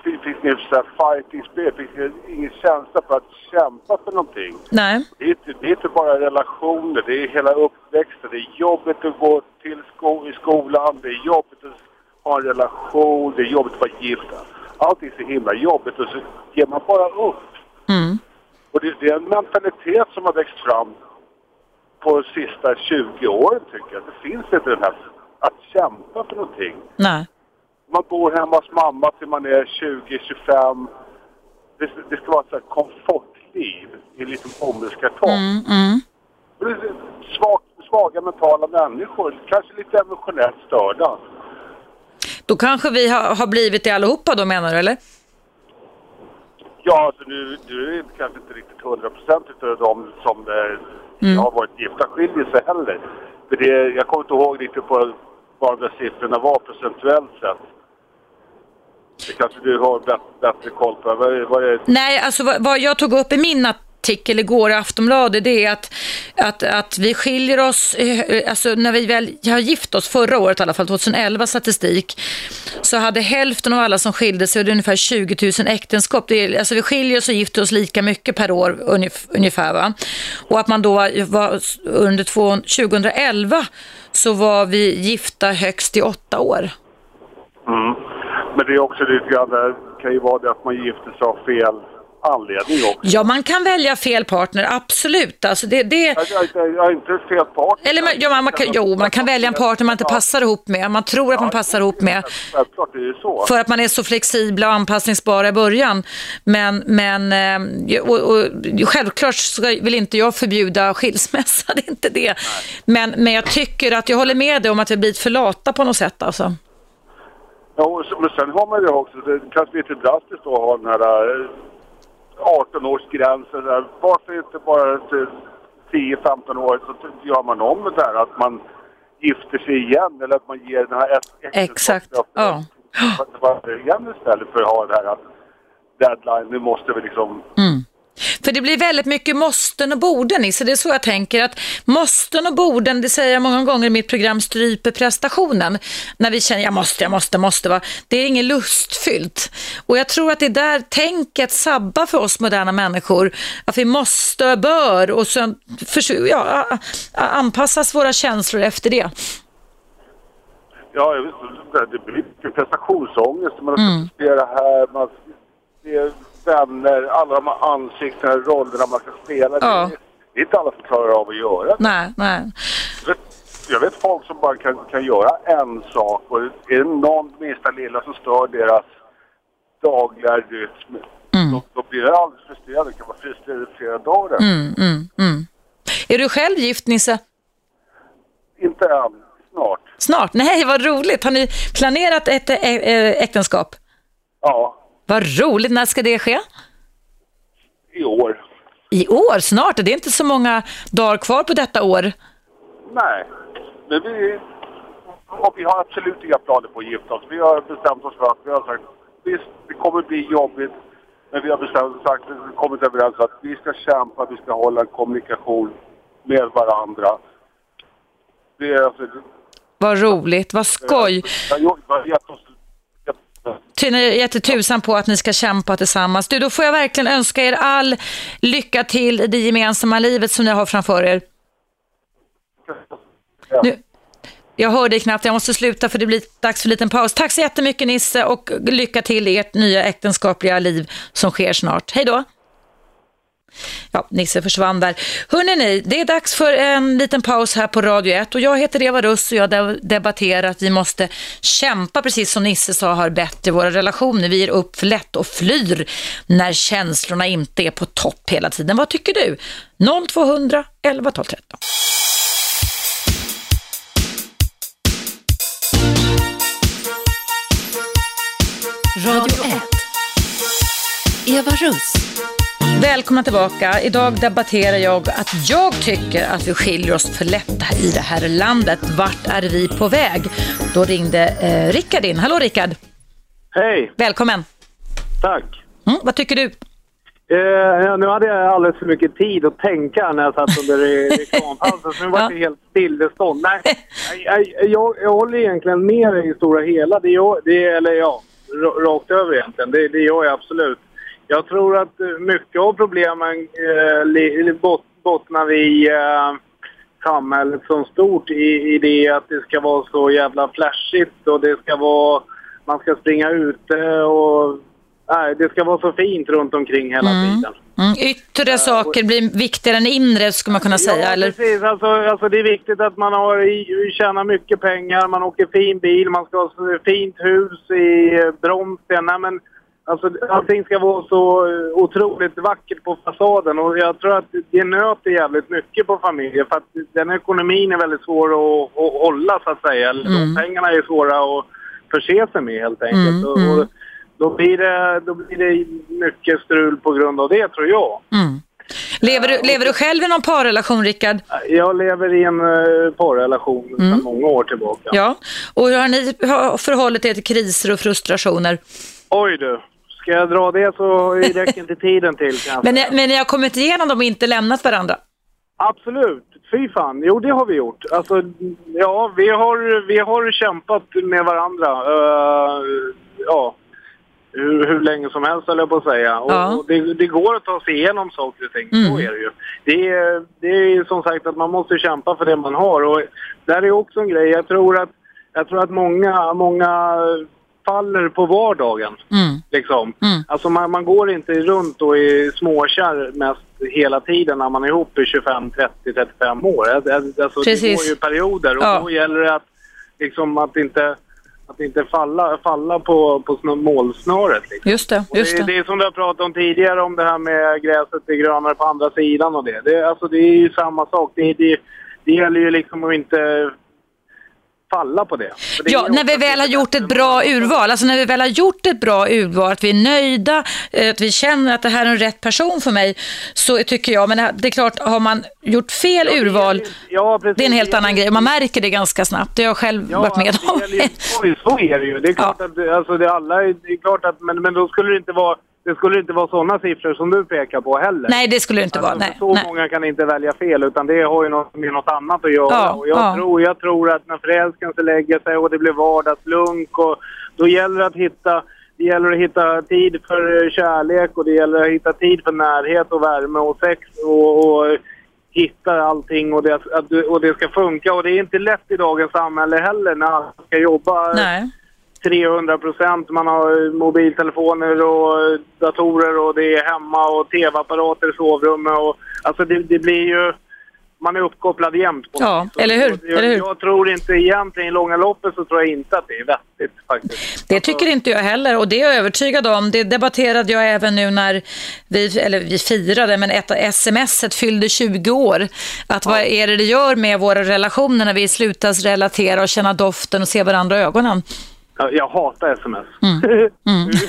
det finns ingen så här fighting-spel, det finns ingen känsla för att kämpa för någonting. Nej. Det är, inte, det är inte bara relationer, det är hela uppväxten. Det är jobbigt att gå till sko i skolan, det är jobbigt att ha en relation, det är jobbigt att vara gift. Allting är så himla jobbigt och så ger man bara upp. Mm. Och det, det är en mentalitet som har växt fram på de sista 20 åren tycker jag. Det finns inte den här att kämpa för någonting. Nej. Man bor hemma hos mamma till man är 20-25. Det, det ska vara ett så här komfortliv i en liten bomullskartong. Mm, mm. Svag, svaga mentala människor, kanske lite emotionellt störda. Då kanske vi har, har blivit det allihopa då menar du eller? Ja, alltså nu, nu är det kanske inte riktigt 100 procent utav de som eh, har varit gifta skiljer sig heller. För det, jag kommer inte ihåg riktigt på vad de där siffrorna var procentuellt sett. Det kanske du har bättre, koll på. Vad är, Nej, alltså vad, vad jag tog upp i min artikel igår i Aftonbladet det är att, att, att vi skiljer oss, eh, alltså när vi väl har gift oss förra året i alla fall, 2011 statistik, så hade hälften av alla som skilde sig, och det är ungefär 20 000 äktenskap, det är, alltså vi skiljer oss och gifter oss lika mycket per år ungef- ungefär va. Och att man då var under två, 2011 så var vi gifta högst i åtta år. mm. Men det är också lite grann, det kan ju vara det att man gifter sig av fel anledning också. Ja, man kan välja fel partner, absolut. Alltså det, det, Jag, jag, jag, är inte fel partner. Eller man, ja, man, man kan, jo, man kan välja en partner man inte passar ihop med. Man tror att man passar ihop med. Självklart är ju så. För att man är så flexibla och anpassningsbara i början. Men, men eh, och, och, självklart ska, vill inte jag förbjuda skilsmässa, det är inte det. Men, men jag tycker att jag håller med dig om att vi blivit för lata på något sätt. Alltså. Ja, och så, men sen har man ju också, det kanske lite drastiskt att ha den här eh, 18-årsgränsen. där. Varför inte bara till 10-15 år så gör man om det där att man gifter sig igen eller att man ger den här Exakt, ja. äktenskapet igen istället för att ha det här att deadline, nu måste vi liksom Mm. För det blir väldigt mycket måsten och borden i, så det är så jag tänker att måsten och borden, det säger jag många gånger i mitt program, stryper prestationen. När vi känner jag måste, jag måste, måste. Va? Det är inget lustfyllt. Och jag tror att det är där tänket sabbar för oss moderna människor. Att vi måste, bör och sen försö- ja, anpassas våra känslor efter det. Ja, det blir prestationsångest. Man ska spela här, man det är vänner, alla de här ansiktena, rollerna man ska spela. Ja. Det, det är inte alla som klarar av att göra det. Nej, nej. Jag vet- Jag vet folk som bara kan, kan göra en sak och är det någon minsta lilla som stör deras dagliga rytm, då, då blir det alldeles frustrerande. Det kan vara frustrerande i flera dagar. Mm, mm, mm. Är du själv gift, Nisse? Inte än, snart. Snart? Nej, vad roligt. Har ni planerat ett äktenskap? Ja, Vad roligt. När ska det ske? i år. I år, snart. Det är inte så många dagar kvar på detta år. Nej, men vi, och vi har absolut inga planer på att gifta oss. Vi har bestämt oss för att vi har sagt visst, det kommer bli jobbigt, men vi har bestämt sagt, kommit överens att vi ska kämpa, vi ska hålla en kommunikation med varandra. Det är alltså, Vad roligt, vad skoj. det har gjort- det har gett oss Ty, ni har gett tusan på att ni ska kämpa tillsammans. Du, då får jag verkligen önska er all lycka till i det gemensamma livet som ni har framför er. Nu, jag hör dig knappt, jag måste sluta för det blir dags för en liten paus. Tack så jättemycket Nisse och lycka till i ert nya äktenskapliga liv som sker snart. Hej då! Ja, Nisse försvann där. Hörrni det är dags för en liten paus här på Radio 1 och jag heter Eva Russ och jag debatterar att vi måste kämpa, precis som Nisse sa, har bättre våra relationer. Vi ger upp för lätt och flyr när känslorna inte är på topp hela tiden. Vad tycker du? 0200 11 12 13. Radio 1. Eva Russ. Välkomna tillbaka. Idag debatterar jag att jag tycker att vi skiljer oss för lätt i det här landet. Vart är vi på väg? Då ringde eh, Rickard in. Hallå Rickard! Hej! Välkommen! Tack! Mm, vad tycker du? Eh, nu hade jag alldeles för mycket tid att tänka när jag satt under reklampausen, så nu var det helt stillestånd. Nej, jag, jag, jag håller egentligen med dig i stora hela. Det, gör- det, eller ja, ra- rakt över egentligen. Det, det gör jag absolut. Jag tror att eh, mycket av problemen eh, bot, bottnar i eh, samhället som stort i, i det att det ska vara så jävla flashigt och det ska vara, man ska springa ute och nej, det ska vara så fint runt omkring hela tiden. Mm, yttre saker blir viktigare än inre skulle man kunna säga. Ja, eller? precis. Alltså, alltså det är viktigt att man har tjänar mycket pengar, man åker fin bil, man ska ha fint hus i eh, Bromsten. Nej, men, alltså, allting ska vara så eh, otroligt vackert på fasaden och jag tror att det nöter jävligt mycket på familjer för att den ekonomin är väldigt svår att, att hålla så att säga. Mm. De pengarna är svåra att förse sig med helt enkelt. Mm, Och, mm. och då, blir det, då blir det mycket strul på grund av det tror jag. Mm. Lever, du, lever du själv i någon parrelation Rickard? Jag lever i en uh, parrelation Mm. sedan många år tillbaka. Ja. Och hur har ni förhållit er till kriser och frustrationer? Oj du, ska jag dra det så räcker inte tiden till kanske. Men, men ni har kommit igenom dem och inte lämnat varandra? Absolut, fy fan. Jo, det har vi gjort. Alltså, ja, vi har, vi har kämpat med varandra. eh, ja, hur, hur länge som helst höll jag på att säga. Och, Ja. och det, det går att ta sig igenom saker och ting. Mm. Så är det ju. Det är, det är som sagt att man måste kämpa för det man har. Och där är också en grej. Jag tror att, jag tror att många, många faller på vardagen. Mm. Liksom. Mm. Alltså man, man går inte runt och i småkärr mest hela tiden när man är ihop i 25, 30, 35 år. Alltså, det går ju perioder och Ja. då gäller det att, liksom, att inte, att inte falla, falla på, på snö- målsnöret. Liksom. Just det, just det. det är som du har pratat om tidigare om det här med gräset är grönare på andra sidan och det. Det, alltså, det är ju samma sak. Det, det, det gäller ju liksom att inte falla på det. Det Ja, är när vi väl har gjort ett bra urval, alltså när vi väl har gjort ett bra urval, att vi är nöjda, eh, att vi känner att det här är en rätt person för mig, så tycker jag, men det det är klart, har man gjort fel urval, Ja, precis. det är en helt annan grej. Man märker det ganska snabbt, det har jag själv varit med om. det Oj, så är det ju. Det är klart att alltså, det alla, är- det är klart att, men, men då skulle det inte vara det skulle inte vara sådana siffror som du pekar på heller. Nej, det skulle det inte vara. Alltså, Nej, så nej. många kan inte välja fel utan det har ju något med något annat att göra. Ja, och jag, ja. tror, jag tror att när förälskelsen lägger sig och det blir vardagslunk och då gäller det att hitta det gäller att hitta tid för eh, kärlek och det gäller att hitta tid för närhet och värme och sex och, och hitta allting och det, och det ska funka. Och det är inte lätt i dagens samhälle heller när alla ska jobba Nej. 300 procent. Man har mobiltelefoner och datorer och det är hemma och tv-apparater i sovrummet. Och, alltså det, det blir ju... Man är uppkopplad jämt. På Ja, vis. eller hur? Jag, Eller hur? jag tror inte egentligen i långa loppet så tror jag inte att det är vettigt faktiskt. Det tycker inte jag heller och det är jag övertygad om. Det debatterade jag även nu när vi, eller vi firade, men ett smset fyllde 20 år. Att vad är det det gör med våra relationer när vi slutar relatera och känna doften och se varandra i ögonen? Jag, jag hatar sms.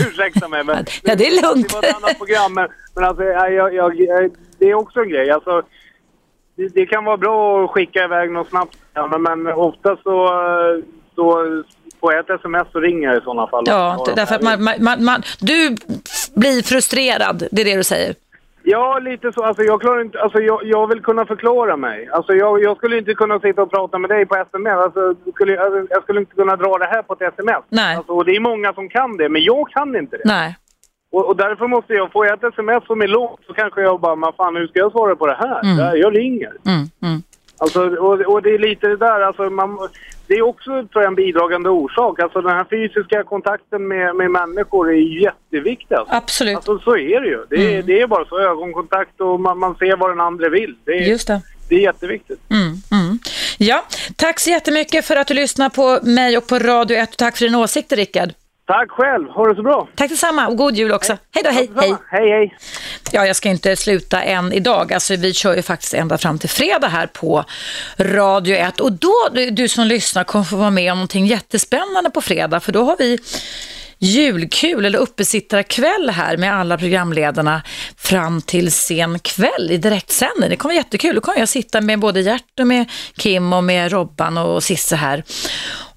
Ursäkta mig men... Ja, det är lugnt. Det var ett annat program men, men alltså, jag, jag, jag, det är också en grej. Alltså, det, det kan vara bra att skicka iväg något snabbt men, men ofta så, så på ett sms så ringer jag i sådana fall. Ja, därför att man, man, man, du blir frustrerad, det är det du säger. Ja, lite så. Alltså, jag, klarar inte, alltså, jag, jag vill kunna förklara mig. Alltså, jag, jag skulle inte kunna sitta och prata med dig på sms. Alltså, skulle, jag, jag skulle inte kunna dra det här på ett sms. Nej. Alltså, och det är många som kan det, men jag kan inte det. Nej. Och, och därför måste jag, jag ett sms som är långt så kanske jag bara, men fan hur ska jag svara på det här? Mm. Ja, Jag ringer. Mm, mm. Alltså, och, och det är lite det där, alltså man, det är också tror jag, en bidragande orsak. Alltså den här fysiska kontakten med, med människor är jätteviktig. Alltså. Absolut. Alltså så är det ju. Det är, det är bara så, ögonkontakt och man, man ser vad den andra vill. Det är, Just det. det är jätteviktigt. Mm, mm. Ja, tack så jättemycket för att du lyssnar på mig och på Radio 1 och tack för din åsikt Rickard. Tack själv, ha det så bra. Tack detsamma och god jul också. Hej då, hej, hej. Hej, hej. Ja, jag ska inte sluta än idag. Alltså, vi kör ju faktiskt ända fram till fredag här på Radio 1. Och då, du, du som lyssnar, kommer få vara med om någonting jättespännande på fredag. För då har vi julkul eller uppesittarkväll här med alla programledarna fram till sen kväll i direktsändning. Det kommer vara jättekul. Då kommer jag sitta med både Gert och med Kim och med Robban och Sisse här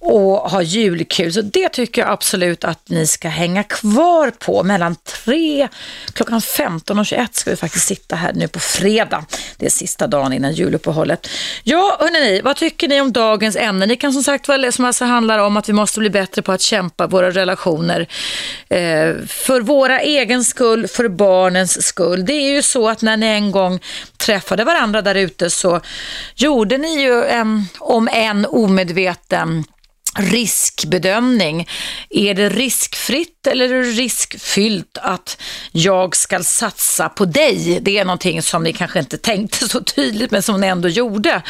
och ha julkul. Så det tycker jag absolut att ni ska hänga kvar på. Mellan 3, klockan 15 och 21 ska vi faktiskt sitta här nu på fredag. Det är sista dagen innan juluppehållet. Ja, hörni, vad tycker ni om dagens ämne? Ni kan som sagt väl, som alltså handlar om att vi måste bli bättre på att kämpa våra relationer eh, för våra egen skull, för barnens skull. Det är ju så att när ni en gång träffade varandra där ute så gjorde ni ju en, om en omedveten riskbedömning. Är det riskfritt eller är det riskfyllt att jag ska satsa på dig? Det är någonting som ni kanske inte tänkte så tydligt men som ni ändå gjorde.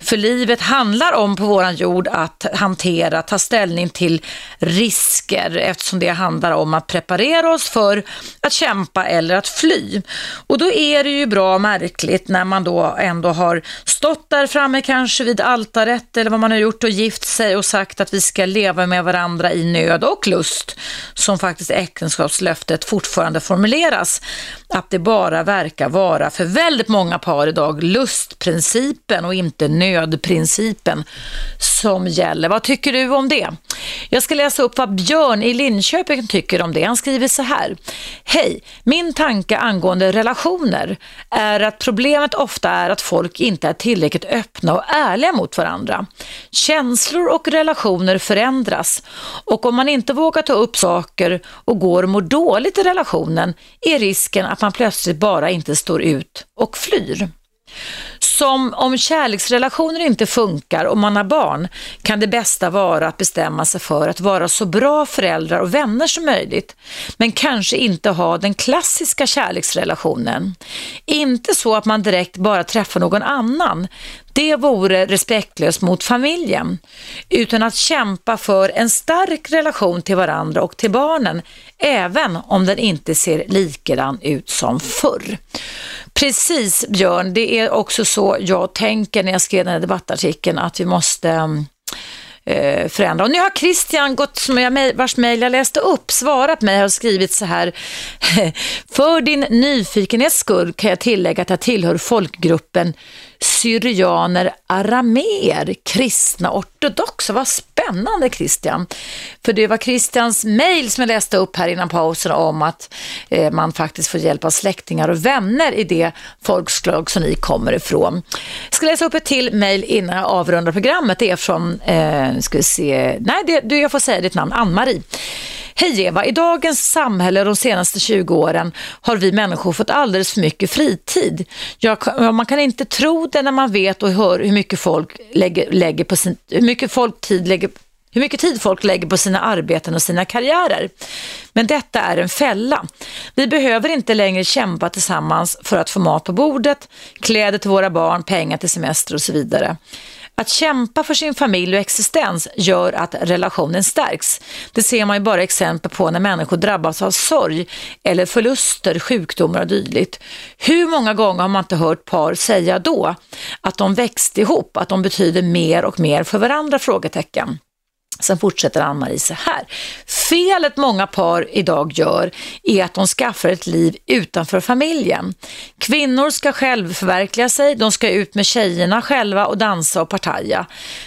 För livet handlar om på våran jord att hantera, ta ställning till risker eftersom det handlar om att preparera oss för att kämpa eller att fly. Och då är det ju bra märkligt när man då ändå har stått där framme kanske vid altaret eller vad man har gjort och gift sig och sagt att vi ska leva med varandra i nöd och lust, som faktiskt äktenskapslöftet fortfarande formuleras, att det bara verkar vara för väldigt många par idag lustprincipen och inte nödprincipen som gäller. Vad tycker du om det? Jag ska läsa upp vad Björn i Linköping tycker om det. Han skriver så här. Hej, min tanke angående relationer är att problemet ofta är att folk inte är tillräckligt öppna och ärliga mot varandra. Känslor och relationer förändras och om man inte vågar ta upp saker och går och mår dåligt i relationen är risken att man plötsligt bara inte står ut och flyr. Som om kärleksrelationer inte funkar och man har barn kan det bästa vara att bestämma sig för att vara så bra föräldrar och vänner som möjligt. Men kanske inte ha den klassiska kärleksrelationen. Inte så att man direkt bara träffar någon annan. Det vore respektlöst mot familjen. Utan att kämpa för en stark relation till varandra och till barnen, även om den inte ser likadan ut som förr. Precis Björn, det är också så jag tänker när jag skrev den här debattartikeln att vi måste eh, förändra. Och nu har Christian, gått, som jag, vars mejl jag läste upp, svarat mig och skrivit så här. För din nyfikenhets skull kan jag tillägga att jag tillhör folkgruppen syrianer, arameer, kristna ortodoxa. Vad spännande Christian! För det var Christians mejl som jag läste upp här innan pausen om att eh, man faktiskt får hjälp av släktingar och vänner i det folkslag som ni kommer ifrån. Jag ska läsa upp ett till mejl innan jag avrundar programmet. Det är från, eh, ska vi se, nej det, jag får säga ditt namn, Ann-Marie. Hej Eva, i dagens samhälle de senaste 20 åren har vi människor fått alldeles för mycket fritid. Jag, man kan inte tro det när man vet och hör hur mycket folk lägger, lägger på sin, hur mycket folk tid lägger hur mycket tid folk lägger på sina arbeten och sina karriärer. Men detta är en fälla. Vi behöver inte längre kämpa tillsammans för att få mat på bordet, kläder till våra barn, pengar till semester och så vidare. Att kämpa för sin familj och existens gör att relationen stärks. Det ser man ju bara exempel på när människor drabbas av sorg eller förluster, sjukdomar och dylikt. Hur många gånger har man inte hört par säga då att de växte ihop, att de betyder mer och mer för varandra? Frågetecken. Sen fortsätter Ann-Marie så här. Felet många par idag gör är att de skaffar ett liv utanför familjen. Kvinnor ska självförverkliga sig, de ska ut med tjejerna själva och dansa och partaja.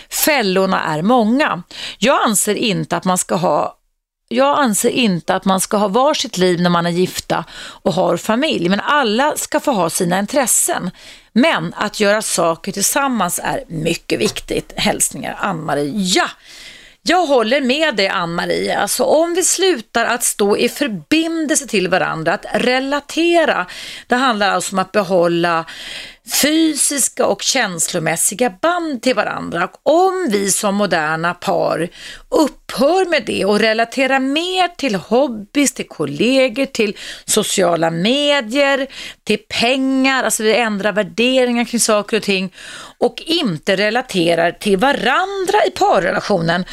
Fällorna är många. Jag anser inte att man ska ha jag anser inte att man ska ha varsitt liv när man är gifta och har familj, men alla ska få ha sina intressen. Men att göra saker tillsammans är mycket viktigt. Hälsningar Ann-Marie. Jag håller med dig Ann-Marie. Alltså om vi slutar att stå i förbindelse till varandra, att relatera. Det handlar alltså om att behålla fysiska och känslomässiga band till varandra. Och om vi som moderna par upphör med det och relaterar mer till hobbys, till kollegor, till sociala medier, till pengar, alltså vi ändrar värderingar kring saker och ting och inte relaterar till varandra i parrelationen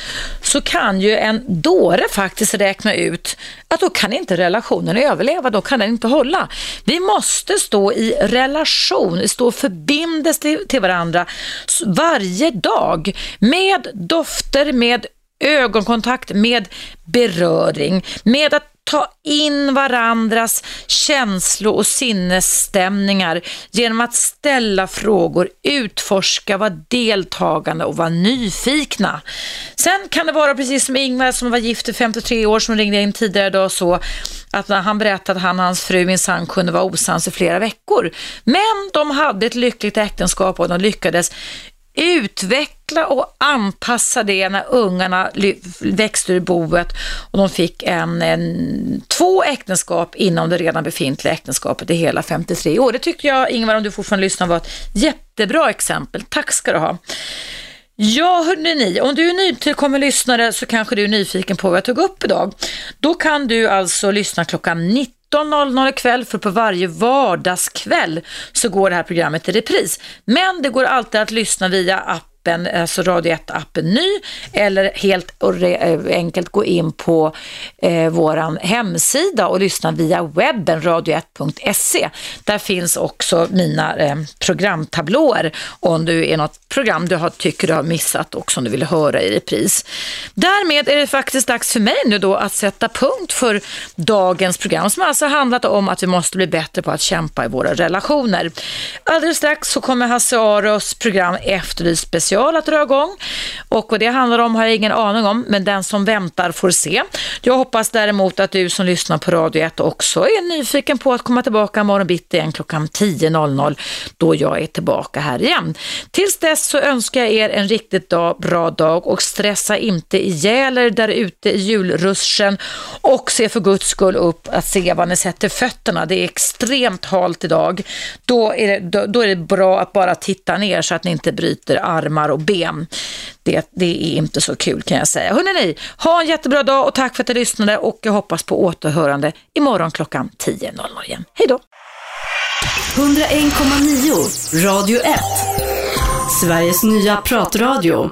så kan ju en dåre faktiskt räkna ut att då kan inte relationen överleva, då kan den inte hålla. Vi måste stå i relation, stå förbindelse till, till varandra varje dag med dofter, med ögonkontakt, med beröring, med att ta in varandras känslo och sinnesstämningar genom att ställa frågor, utforska, vara deltagande och vara nyfikna. Sen kan det vara precis som Ingvar som var gift i 53 år som ringde in tidigare idag så att han berättade att han och hans fru minsann kunde vara osams i flera veckor. Men de hade ett lyckligt äktenskap och de lyckades utveckla och anpassa det när ungarna växte ur boet och de fick en, en, två äktenskap inom det redan befintliga äktenskapet i hela 53 år. Det tycker jag, Ingvar, om du fortfarande lyssnar, var ett jättebra exempel. Tack ska du ha. Ja, hörni ni, om du är nytillkommen lyssnare så kanske du är nyfiken på vad jag tog upp idag. Då kan du alltså lyssna klockan 19 19.00 ikväll för på varje vardagskväll så går det här programmet i repris. Men det går alltid att lyssna via app appen, eh, alltså Radio 1-appen ny eller helt eh, enkelt gå in på eh, våran hemsida och lyssna via webben radio1.se. Där finns också mina eh, programtablåer om du är något program du har, tycker du har missat och som du vill höra i repris. Därmed är det faktiskt dags för mig nu då att sätta punkt för dagens program som alltså handlat om att vi måste bli bättre på att kämpa i våra relationer. Alldeles strax så kommer Hasse Aros program Efterlyst special special att dra igång. Och vad det handlar om har jag ingen aning om, men den som väntar får se. Jag hoppas däremot att du som lyssnar på Radio 1 också är nyfiken på att komma tillbaka imorgon bitti igen klockan 10.00 då jag är tillbaka här igen. Tills dess så önskar jag er en riktigt dag, bra dag och stressa inte ihjäl er där ute i julruschen och se för guds skull upp att se var ni sätter fötterna. Det är extremt halt idag. Då är det, då, då är det bra att bara titta ner så att ni inte bryter armar armar och ben. Det, det är inte så kul kan jag säga. Hörrni, ha en jättebra dag och tack för att ni lyssnade och jag hoppas på återhörande imorgon klockan 10.00 igen. Hej då! 101,9 Radio 1 Sveriges nya pratradio